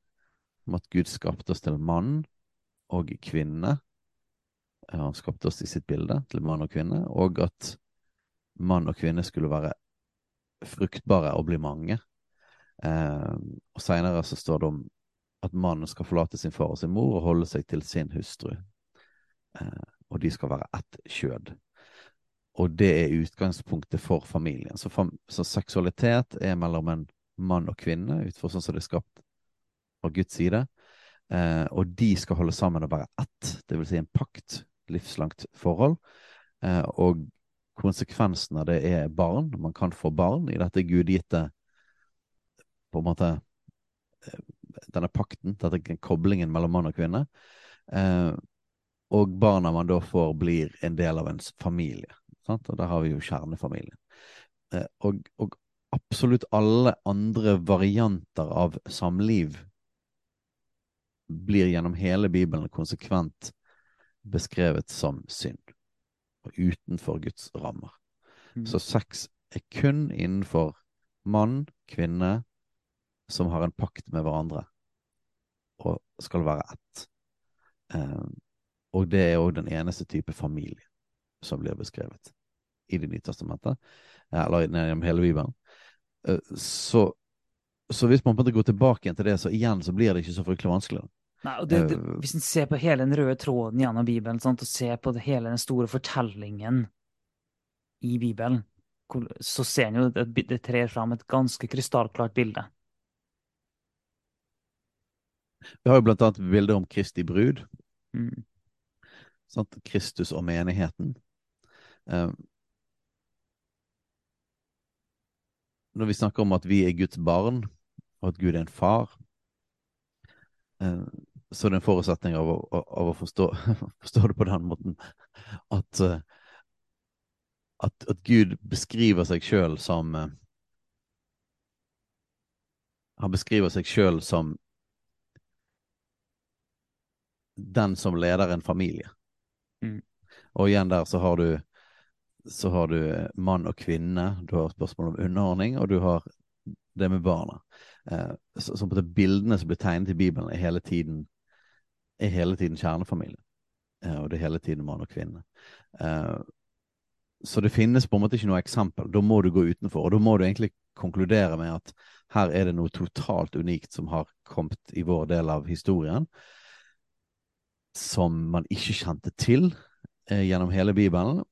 om at Gud skapte oss til mann og kvinne. Han skapte oss i sitt bilde til mann og kvinne, og at mann og kvinne skulle være fruktbare og bli mange. Eh, og Seinere så står det om at mannen skal forlate sin far og sin mor og holde seg til sin hustru. Eh, og de skal være ett kjød og det er utgangspunktet for familien. Så, så, seksualitet er mellom en mann og kvinne, ut fra sånn som det er skapt fra Guds side. Eh, og de skal holde sammen og være ett, vil si en pakt, livslangt forhold. Eh, og konsekvensen av det er barn. Man kan få barn i dette gudgitte på en måte eh, denne pakten, denne koblingen mellom mann og kvinne. Eh, og barna man da får, blir en del av ens familie. Sant? Og der har vi jo kjernefamilien. Eh, og, og, absolutt alle andre varianter av samliv blir gjennom hele Bibelen konsekvent beskrevet som synd, og utenfor Guds rammer. Mm. Så sex er kun innenfor mann, kvinne, som har en pakt med hverandre, og skal være ett. Eh, og det er òg den eneste type familie som blir beskrevet i Det nye testamentet, eller gjennom hele Bibelen. Uh, så, så, hvis man på en måte går tilbake til det, så igjen så blir det ikke så fryktelig vanskelig. Nei, det, det, eh, Hvis en ser på hele den røde tråden gjennom Bibelen, sant, og ser på det, hele den store fortellingen i Bibelen, så ser en jo at det trer fram et ganske krystallklart bilde. Vi har jo blant annet bilder om Kristi brud. Mm. Kristus og menigheten. Um, når vi snakker om at vi er Guds barn, og at Gud er en far, um, så er det en forutsetning av å, av å forstå, forstå, det på den måten at, uh, at, at Gud beskriver seg sjøl som Han beskriver seg sjøl som den som leder en familie. Mm. Og igjen der så har du så har du mann og kvinne, du har spørsmål om underordning, og du har det med barna. Eh, så, så, bildene som blir tegnet i Bibelen, er hele tiden, er hele tiden kjernefamilie. Eh, og det er hele tiden mann og kvinne. Eh, så det finnes på en måte ikke noe eksempel. Da må du gå utenfor, og da må du egentlig konkludere med at her er det noe totalt unikt som har kommet i vår del av historien som man ikke kjente til eh, gjennom hele Bibelen,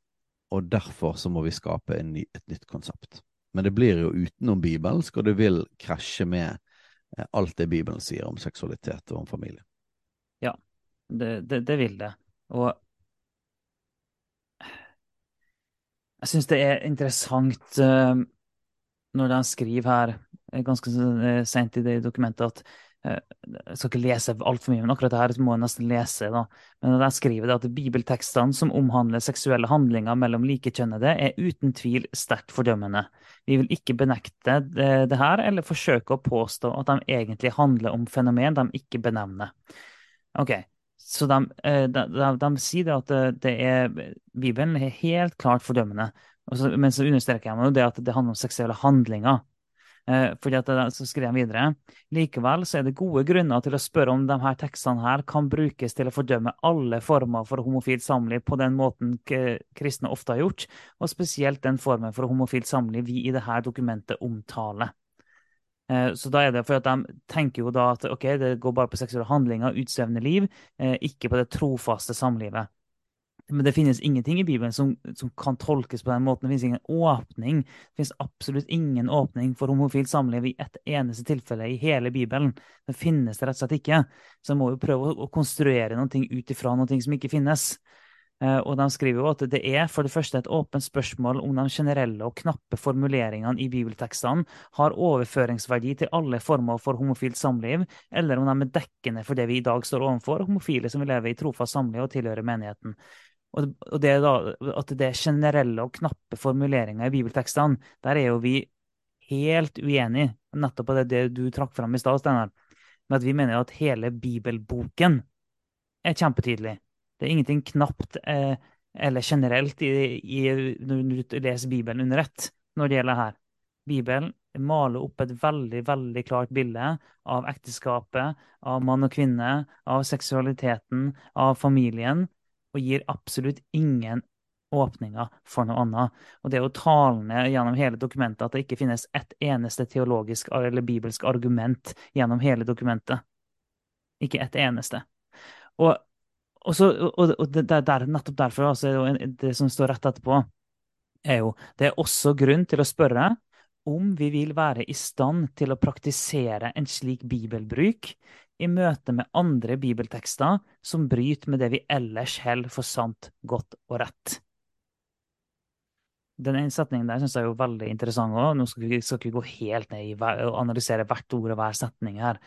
og derfor så må vi skape ny, et nytt konsept. Men det blir jo utenom bibelsk, og det vil krasje med eh, alt det Bibelen sier om seksualitet og om familie. Ja, det, det, det vil det. Og jeg syns det er interessant uh, når de skriver her, ganske sent i det dokumentet, at Eh, jeg skal ikke lese altfor mye, men akkurat det her må jeg nesten lese. da. Men der skriver det at Bibeltekstene som omhandler seksuelle handlinger mellom likekjønnede, er uten tvil sterkt fordømmende. Vi vil ikke benekte det, det her, eller forsøke å påstå at de egentlig handler om fenomen de ikke benevner. Ok, Så de, eh, de, de, de sier at det er, Bibelen er helt klart fordømmende. Men så understreker jeg det at det handler om seksuelle handlinger. Eh, fordi at så skrev han videre likevel så er det gode grunner til å spørre om de her tekstene her kan brukes til å fordømme alle former for homofilt samliv på den måten kristne ofte har gjort, og spesielt den formen for homofilt samliv vi i dette dokumentet omtaler. Eh, så da er det for at De tenker jo da at ok, det går bare på seksuelle handlinger, utsvevende liv, eh, ikke på det trofaste samlivet. Men det finnes ingenting i Bibelen som, som, kan tolkes på den måten. Det finnes ingen åpning. Det finnes absolutt ingen åpning for homofilt samliv i ett eneste tilfelle i hele Bibelen. Det finnes det rett og slett ikke. Så må jo prøve å, konstruere noe ut ifra noe som ikke finnes. Uh, og de skriver jo at det er for det første et åpent spørsmål om de generelle og knappe formuleringene i bibeltekstene har overføringsverdi til alle former for homofilt samliv, eller om de er dekkende for det vi i dag står overfor, homofile som vil leve i trofast samliv og tilhører menigheten. Og det da, at det er generelle og knappe formuleringer i bibeltekstene, der er jo vi helt uenige. Nettopp av det, det du trakk fram i stad, Steinar. Men at vi mener at hele bibelboken er kjempetydelig. Det er ingenting knapt eh, eller generelt i, i, når du leser Bibelen under ett når det gjelder her. Bibelen maler opp et veldig veldig klart bilde av ekteskapet, av mann og kvinne, av seksualiteten, av familien, og gir absolutt ingen åpninger for noe annet. Og det er jo talende gjennom hele dokumentet at det ikke finnes ett eneste teologisk eller bibelsk argument gjennom hele dokumentet. Ikke ett eneste. Og, og, så, og, og det, der, nettopp derfor, altså, det som står rett etterpå, er jo Det er også grunn til å spørre om vi vil være i stand til å praktisere en slik bibelbruk i møte med andre bibeltekster som bryter med det vi ellers holder for sant, godt og rett. Den ene setningen der syns jeg er veldig interessant Også. Nå skal vi, ikke gå helt ned i og analysere hvert ord og hver setning her.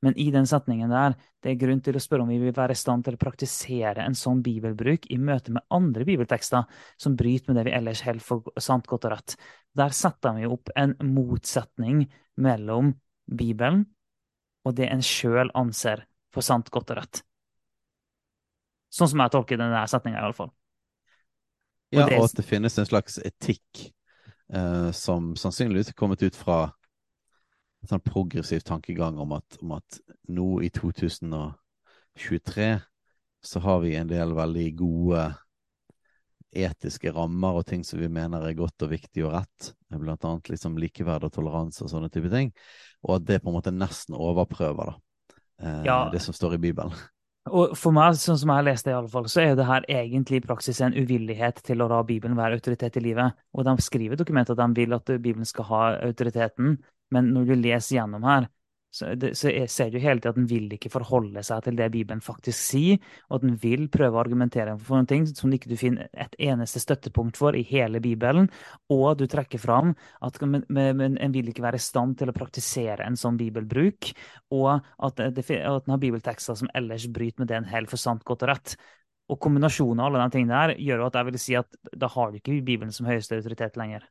Men i den setningen der, det er grunn til å spørre om vi vil være i stand til å praktisere en sånn bibelbruk i møte med andre bibeltekster som bryter med det vi ellers holder for sant, godt og rett. Der setter vi opp en motsetning mellom Bibelen og det en sjøl anser for sant, godt og rett. Sånn som jeg tolker denne setninga, iallfall. Ja, og at det finnes en slags etikk eh, som sannsynligvis er kommet ut fra en sånn progressiv tankegang om at, om at nå i 2023 så har vi en del veldig gode etiske rammer og ting som vi mener er godt og viktig og rett, blant annet liksom likeverd og toleranse og sånne type ting, og at det på en måte nesten overprøver da, eh, ja. det som står i Bibelen. Og for meg, sånn som jeg har lest det, i alle fall, så er det her egentlig i praksis en uvillighet til å la Bibelen være autoritet i livet. Og de skriver i dokumentet at de vil at Bibelen skal ha autoriteten, men når du leser gjennom her, så, det, så ser du hele tiden at den vil ikke forholde seg til det Bibelen faktisk sier, og at den vil prøve å argumentere for noen ting som ikke du finner et eneste støttepunkt for i hele Bibelen. Og du trekker fram at men, men, en vil ikke være i stand til å praktisere en sånn bibelbruk, og at, det, at den har bibeltekster som ellers bryter med det en holder for sant, godt og rett. Og kombinasjonen av alle de tingene der gjør jo at jeg vil si at da har du ikke Bibelen som høyeste autoritet lenger.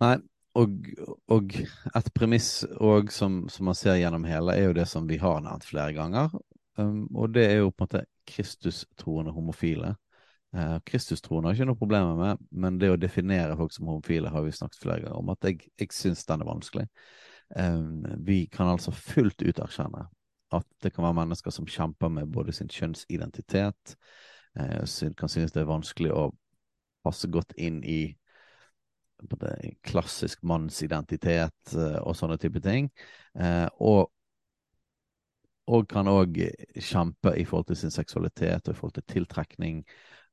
Nei, og, og, et premiss og som, som, man ser gjennom hele, er jo det som vi har nevnt flere ganger. Um, og det er jo på en måte kristustroende homofile. Uh, kristustroende har ikke noe problemer med, men det å definere folk som homofile har vi snakket flere ganger om, at jeg, jeg syns den er vanskelig. Um, vi kan altså fullt ut erkjenne at det kan være mennesker som kjemper med både sin kjønnsidentitet, uh, kan synes det er vanskelig å passe godt inn i klassisk mannsidentitet eh, og sånne type ting. Eh, og, og kan òg kjempe i forhold til sin seksualitet og i forhold til tiltrekning,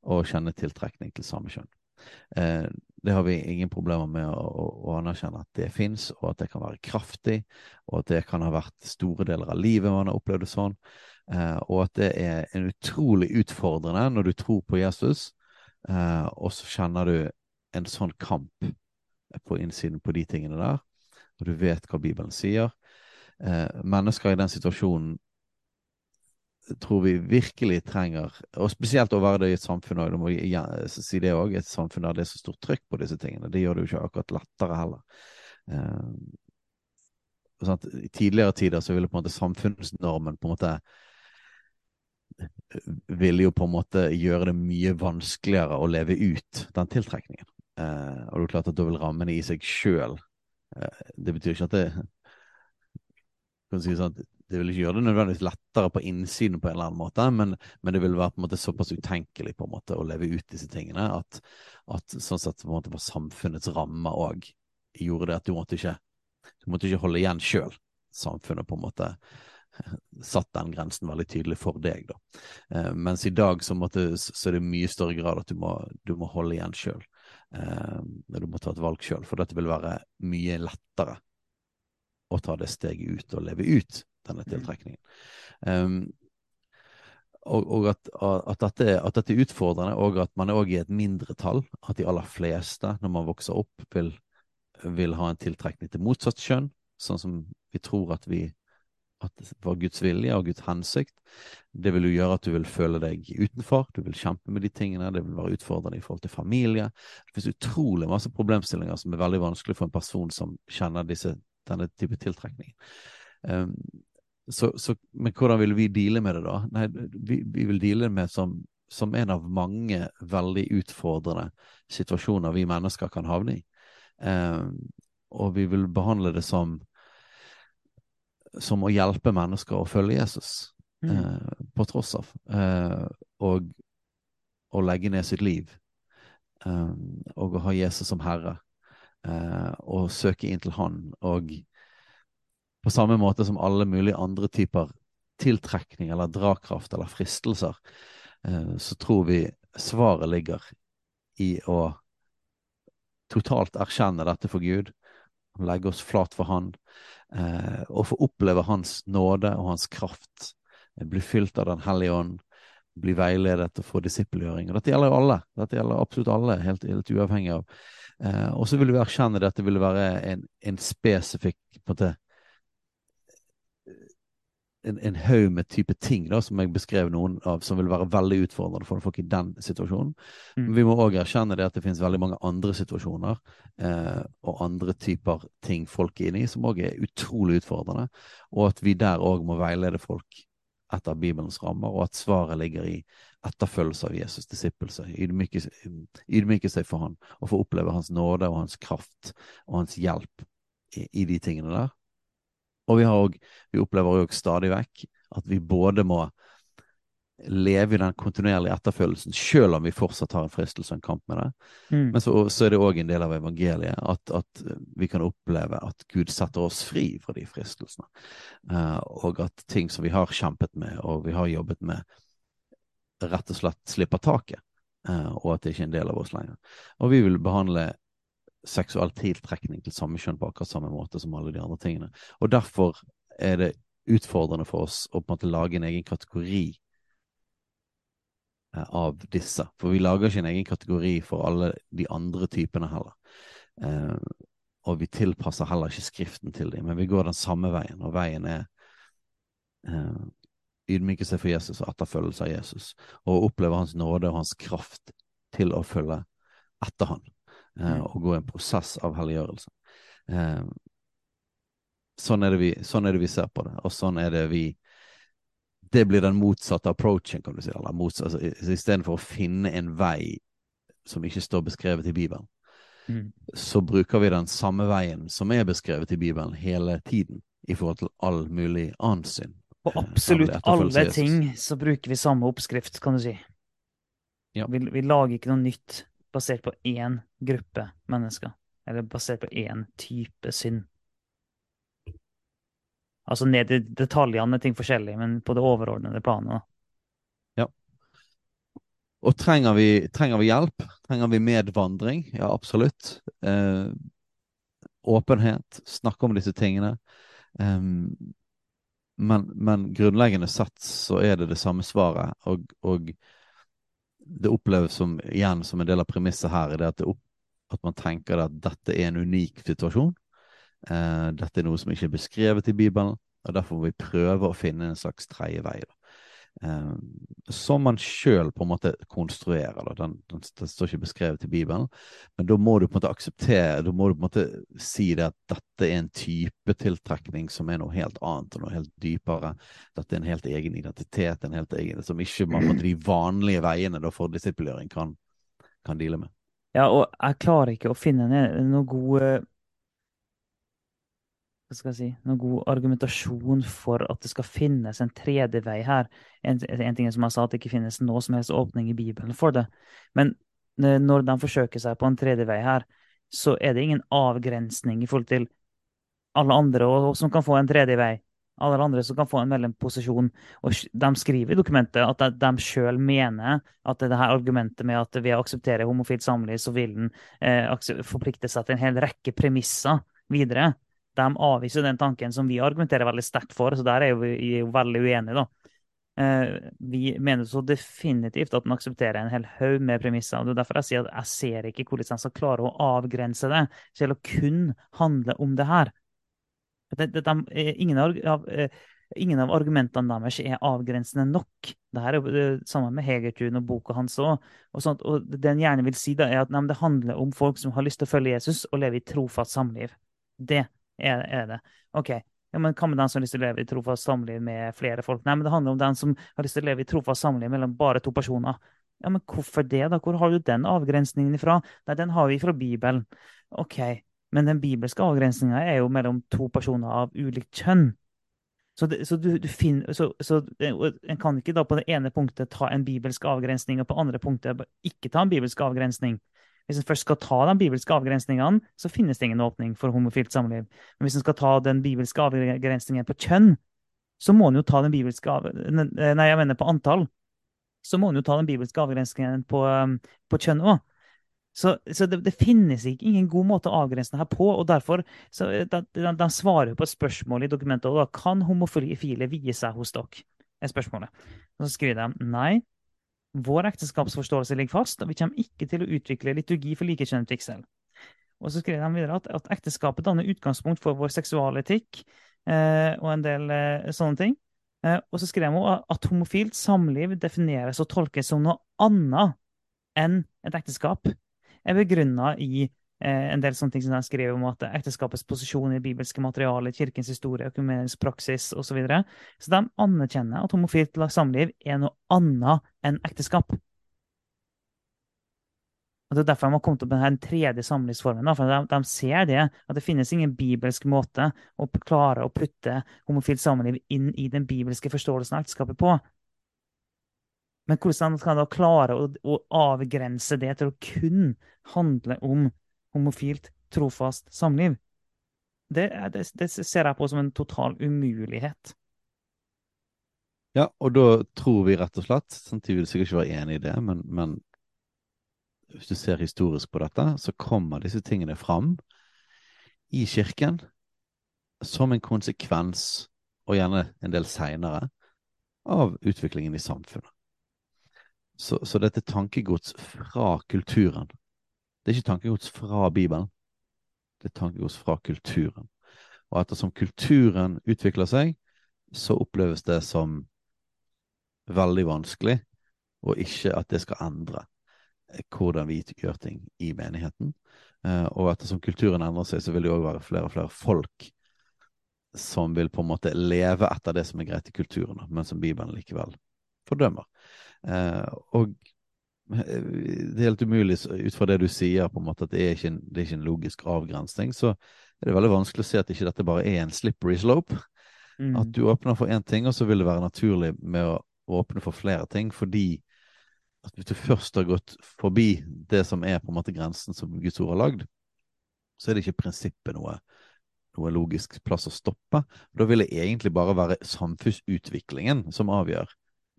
og kjenne tiltrekning til samme kjønn. Eh, det har vi ingen problemer med å, å, å anerkjenne at det fins, og at det kan være kraftig, og at det kan ha vært store deler av livet man har opplevd det sånn, og at det er en utrolig utfordrende når du tror på Jesus, og så kjenner du en sånn kamp på innsiden på de tingene der, og du vet hva Bibelen sier. Eh, mennesker i den situasjonen tror vi virkelig trenger, og spesielt å være det i et samfunn du må si det også, et samfunn der det er så stort trykk på disse tingene. Det gjør det jo ikke akkurat lettere heller. Eh, sånn I tidligere tider så ville på en måte samfunnsnormen på en måte ville jo på en måte gjøre det mye vanskeligere å leve ut den tiltrekningen. Uh, og det er klart at da vil rammene i seg sjøl uh, Det betyr ikke at det kan si sånn at det vil ikke gjøre det nødvendigvis lettere på innsiden på en eller annen måte, men, men det vil være på en måte såpass utenkelig på en måte å leve ut disse tingene at, at sånn sett på en måte var samfunnets rammer òg gjorde det at du måtte ikke du måtte ikke holde igjen sjøl. Samfunnet på en måte satt den grensen veldig tydelig for deg. da. Uh, mens i dag så, måtte, så, er det mye større grad at du må, du må holde igjen sjøl eh, du må ta et valg sjøl. For dette vil være mye lettere å ta det steget ut og leve ut denne mm. tiltrekningen. Um, og, og at, at, dette, at, dette, er utfordrende, og at man òg i et mindretall. At de aller fleste, når man vokser opp, vil, vil ha en tiltrekning til motsatt kjønn, sånn som vi tror at vi at det var Guds vilje og Guds hensikt. Det vil jo gjøre at du vil føle deg utenfor, du vil kjempe med de tingene, det vil være utfordrende i forhold til familie. Det finnes utrolig masse problemstillinger som er veldig vanskelig for en person som kjenner disse, denne type tiltrekning. Um, så, så, men hvordan vil vi deale med det, da? Nei, vi, vi vil deale med som, som en av mange veldig utfordrende situasjoner vi mennesker kan havne i. Um, og vi vil behandle det som som å hjelpe mennesker å følge Jesus, mm. eh, på tross av, eh, og å legge ned sitt liv, eh, og å ha Jesus som herre, eh, og søke inn til Han, og på samme måte som alle mulige andre typer tiltrekning eller drakraft eller fristelser, eh, så tror vi svaret ligger i å totalt erkjenne dette for Gud, legge oss flat for Han, eh, og få oppleve Hans nåde og Hans kraft. Bli fylt av Den hellige ånd. bli veiledet og få disippelgjøring. Dette gjelder jo alle. Dette gjelder absolutt alle, helt, helt uavhengig av. Eh, og så vil vi erkjenne at dette vil være en, en spesifikk på en måte, en, en haug med type ting da, som jeg beskrev noen av, som vil være veldig utfordrende for folk i den situasjonen. Mm. Men vi må òg erkjenne det at det finnes veldig mange andre situasjoner eh, og andre typer ting folk er inne i, som òg er utrolig utfordrende, og at vi der òg må veilede folk etter Bibelens rammer, og at svaret ligger i etterfølgelse av Jesus' disippelse. Ydmyke, ydmyke seg for han, og få oppleve hans nåde og hans kraft og hans hjelp i, i de tingene der. Og vi, har også, vi opplever òg stadig vekk at vi både må leve i den kontinuerlige etterfølgelsen, selv om vi fortsatt har en fristelse og en kamp med det. Mm. Men så, så, er det òg en del av evangeliet at, at, vi kan oppleve at Gud setter oss fri fra de fristelsene. Uh, og at ting som vi har kjempet med og vi har jobbet med, rett og slett slipper taket. Uh, og at det ikke er en del av oss lenger. Og vi vil behandle seksuell tiltrekning til samme kjønn på akkurat samme måte som alle de andre tingene. Og derfor er det utfordrende for oss å på en måte lage en egen kategori eh, av disse. For vi lager ikke en egen kategori for alle de andre typene heller. Eh, og vi tilpasser heller ikke Skriften til dem, men vi går den samme veien, og veien er eh, ydmyke for Jesus og etterfølgelse av Jesus, og oppleve hans nåde og hans kraft til å følge etter han eh, og gå en prosess av helliggjørelse. Eh, sånn, vi, sånn, er det vi, ser på det, og sånn er det vi Det blir den motsatte approachen, kan du si. Eller motsatt, altså, Istedenfor å finne en vei som ikke står beskrevet i Bibelen, mm. så bruker vi den samme veien som er beskrevet i Bibelen hele tiden, i forhold til all mulig annen synd. På eh, absolutt alle ting så bruker vi samme oppskrift, kan du si. Ja. Vi, vi, lager ikke noe nytt basert på én gruppe mennesker. Eller basert på én type synd. Altså ned i detaljene er ting forskjellig, men på det overordnede planet. Ja. Og trenger vi, trenger vi, hjelp? Trenger vi medvandring? Ja, absolutt. Eh, åpenhet. Snakke om disse tingene. Eh, men, men, grunnleggende sett så er det det samme svaret. Og, og det oppleves som, igjen som en del av premisset her, er at, opp, at man tenker at dette er en unik situasjon. Eh, dette er noe som ikke er beskrevet i Bibelen, og derfor må vi prøve å finne en slags tredje vei. Da. Eh, som man sjøl på en måte konstruerer. Den, den, den, står ikke beskrevet i Bibelen, men da må du på en måte akseptere, da må du på en måte si det at dette er en type tiltrekning som er noe helt annet og noe helt dypere. Dette er en helt egen identitet, en helt egen, som ikke man på de vanlige veiene da for disippelgjøring kan, kan deale med. Ja, og jeg klarer ikke å finne noe god hva skal jeg si, noen god argumentasjon for at det skal finnes en tredje vei her. En, en ting som jeg sa, at det ikke finnes noe som helst åpning i Bibelen for det. Men når de forsøker seg på en tredje vei her, så er det ingen avgrensning i forhold til alle andre som kan få en tredje vei. Alle andre som kan få en mellomposisjon. Og de skriver i dokumentet at de, de sjøl mener at det her argumentet med at ved å akseptere homofilt samliv, så vil den eh, forplikte seg til en hel rekke premisser videre de avviser den tanken som vi argumenterer veldig sterkt for, så der er vi jo veldig uenige. da. Eh, vi mener så definitivt at den aksepterer en hel haug med premisser. og det er Derfor jeg sier at jeg ser ikke hvordan de skal klare å avgrense det til å kun handle om det her. Det, det, de, eh, ingen, av, eh, ingen, av, argumentene deres er avgrensende nok. Det her er jo sammen med Hegertun og boka hans òg. Og, og det en gjerne vil si, da, er at nei, det handler om folk som har lyst til å følge Jesus og leve i trofast samliv. Det er, er det. OK. Ja, men Hva med den som har lyst til å leve i trofast samliv med flere folk? Nei, men Det handler om den som har lyst til å leve i trofast samliv mellom bare to personer. Ja, men Hvorfor det? da? Hvor har du den avgrensningen ifra? Nei, Den har vi fra Bibelen. OK, men den bibelske avgrensninga er jo mellom to personer av ulikt kjønn. Så, det, så, du, du finner, så, så En kan ikke da på det ene punktet ta en bibelsk avgrensning, og på det andre punktet ikke ta en bibelsk avgrensning. Hvis en først skal ta de bibelske avgrensningene, så finnes det ingen åpning for homofilt samliv. Men hvis en skal ta den bibelske avgrensningen på kjønn, så må en jo ta den bibelske av... Nei, jeg mener på antall. Så må en jo ta den bibelske avgrensningen på, um, på kjønn òg. Så, så det, det, finnes ikke ingen god måte å avgrense det her på. og derfor så de, de, de svarer på et spørsmål i dokumentet. og da, Kan homofile vie seg hos dere? er spørsmålet. Og så skriver de nei, Vår ekteskapsforståelse ligger fast, og vi kommer ikke til å utvikle liturgi for likekjønnet vigsel. Og så skrev de videre at, at ekteskapet danner utgangspunkt for vår seksualetikk eh, og en del eh, sånne ting. Eh, og så skrev hun at homofilt samliv defineres og tolkes som noe annet enn et ekteskap. Er begrunna i en del sånne ting som de skriver om at ekteskapets posisjon i det bibelske materialet, kirkens historie, økumenisk praksis osv. Så, videre. så de anerkjenner at homofilt samliv er noe annet enn ekteskap. Og Det er derfor de har kommet opp med den tredje samlivsformen. For de, de, ser det, at det finnes ingen bibelsk måte å klare å putte homofilt samliv inn i den bibelske forståelsen av ekteskapet på. Men hvordan kan de klare å, å, avgrense det til å kun handle om homofilt, trofast samliv? Det, det, det ser jeg på som en total umulighet. Ja, og da tror vi rett og slett, samtidig vil jeg sikkert ikke være enig i det, men, men hvis du ser historisk på dette, så kommer disse tingene fram i kirken som en konsekvens, og gjerne en del seinere, av utviklingen i samfunnet. Så, så, dette tankegods fra kulturen. Det er ikke tankegods fra Bibelen. Det er tankegods fra kulturen. Og ettersom kulturen utvikler seg, så oppleves det som veldig vanskelig, og ikke at det skal endre hvordan vi gjør ting i menigheten. Eh, og ettersom kulturen endrer seg, så vil det òg være flere og flere folk som vil på en måte leve etter det som er greit i kulturen, men som Bibelen likevel fordømmer. Eh, og eh, det er helt umulig ut fra det du sier, på en måte at det er ikke en, det er ikke en logisk avgrensning. Så er det veldig vanskelig å se at ikke dette bare er en slippery slope. Mm. At du åpner for én ting, og så vil det være naturlig med å åpne for flere ting, fordi at hvis du først har gått forbi det som er på en måte grensen som Guds ord har lagd, så er det ikke prinsippet noe, noe logisk plass å stoppe. Da vil det egentlig bare være samfunnsutviklingen som avgjør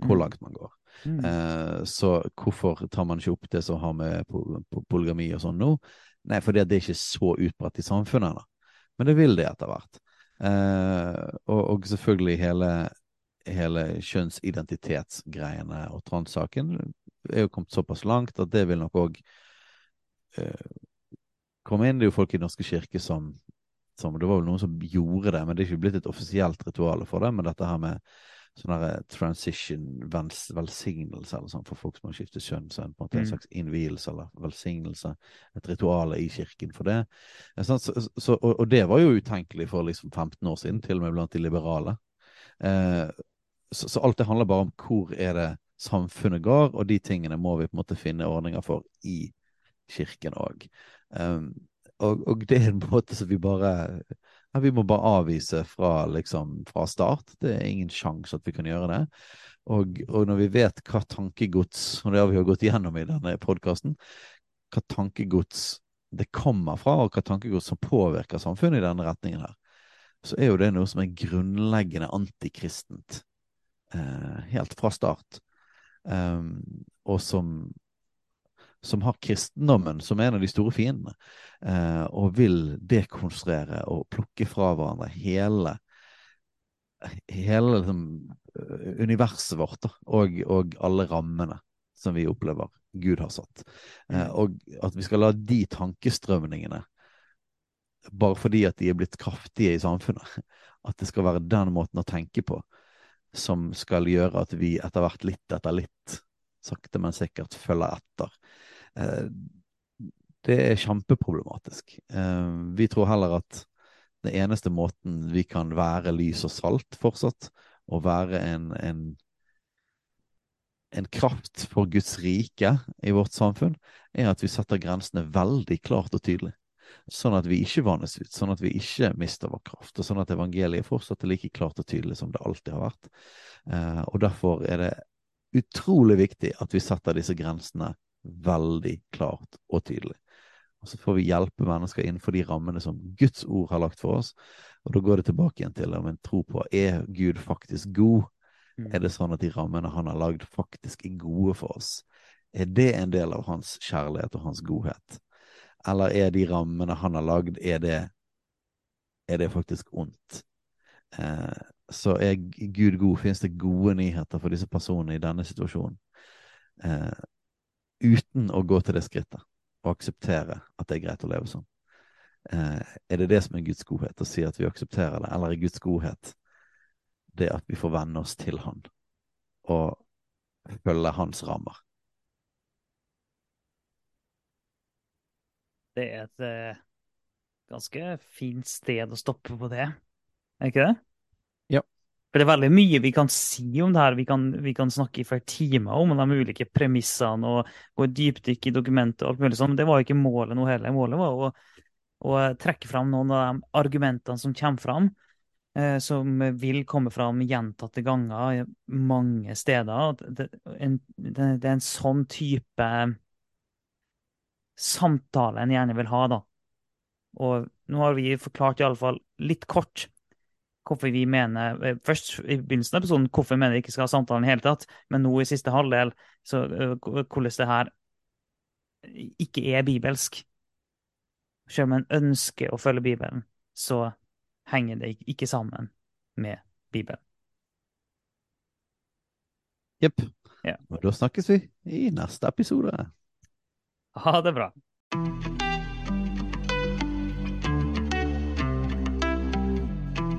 hvor mm. langt man går. Mm. Eh, så hvorfor tar man ikke opp det som har med polygami og sånn nå? Nei, fordi det er ikke så utbredt i samfunnet ennå. Men det vil det etter hvert. Eh, og, og, selvfølgelig hele, hele kjønnsidentitetsgreiene og transsaken er jo kommet såpass langt at det vil nok òg eh, komme inn. Det er jo folk i Den norske kirke som, som, Det var vel noen som gjorde det, men det er ikke blitt et offisielt ritual for det. Men dette her med sånn her transition, velsignelse eller sånn for folk som har skiftet kjønn. Så en, på en, måte, en mm. slags innvielse eller velsignelse. Et ritual i kirken for det. Så, så, og, og, det var jo utenkelig for liksom 15 år siden, til og med blant de liberale. Eh, så, så, alt det handler bare om hvor er det samfunnet går, og de tingene må vi på en måte finne ordninger for i kirken òg. Um, og, og, det er en måte som vi bare Vi må bare avvise fra, liksom, fra start. Det er ingen sjanse at vi kan gjøre det. Og, og, når vi vet hva tankegods og det har vi jo gått gjennom i denne podkasten, hva tankegods det kommer fra, og hva tankegods som påvirker samfunnet i denne retningen her, så er jo det noe som er grunnleggende antikristent eh, helt fra start um, og som, som har kristendommen som en av de store fiendene, uh, og vil dekonstruere og plukke fra hverandre hele hele liksom, universet vårt da, og, og, alle rammene som vi opplever Gud har satt. Uh, og at vi skal la de tankestrømningene bare fordi at de er blitt kraftige i samfunnet, at det skal være den måten å tenke på, som skal gjøre at vi etter hvert, litt etter litt, sakte, men sikkert følger etter. Eh, det er kjempeproblematisk. Eh, vi tror heller at den eneste måten vi kan være lys og salt fortsatt, og være en, en, en kraft for Guds rike i vårt samfunn, er at vi setter grensene veldig klart og tydelig sånn at vi ikke vannes ut, sånn at vi ikke mister vår kraft, og sånn at evangeliet fortsatt er like klart og tydelig som det alltid har vært. Eh, og Derfor er det utrolig viktig at vi setter disse grensene veldig klart og tydelig. Og Så får vi hjelpe mennesker innenfor de rammene som Guds ord har lagt for oss. Og Da går det tilbake igjen til om en tro på er Gud faktisk god. Mm. Er det sånn at de rammene han har lagd, faktisk er gode for oss? Er det en del av hans kjærlighet og hans godhet? Eller er de rammene han har lagd, er det, er det faktisk ondt? Eh, så er Gud god? Finnes det gode nyheter for disse personene i denne situasjonen? eh, uten å gå til det skrittet og akseptere at det er greit å leve sånn. Eh, er det det som er Guds godhet, å si at vi aksepterer det, eller er Guds godhet det at vi får venne oss til Han og følge Hans rammer? Det er et eh, ganske fint sted å stoppe på det, er ikke det? For det er veldig mye vi kan si om det her. Vi kan, vi kan snakke i flere timer om de ulike premissene og gå dypdykk i dokumentet og alt mulig sånn. Det var jo ikke målet nå heller. Målet var å, å trekke fram noen av de argumentene som kommer fram. Eh, som vil komme fram gjentatte ganger mange steder. Det, det, det er en sånn type samtale en gjerne vil ha, da. Og nå har vi forklart iallfall litt kort hvorfor vi mener eh, Først i begynnelsen av episoden hvorfor vi mener vi ikke skal ha samtalen i hele tatt, men nå i siste halvdel så uh, hvordan det her ikke er bibelsk. Selv om en ønsker å følge Bibelen, så henger det ikke sammen med Bibelen. Jepp. Ja. Og da snakkes vi i neste episode. Ha det bra.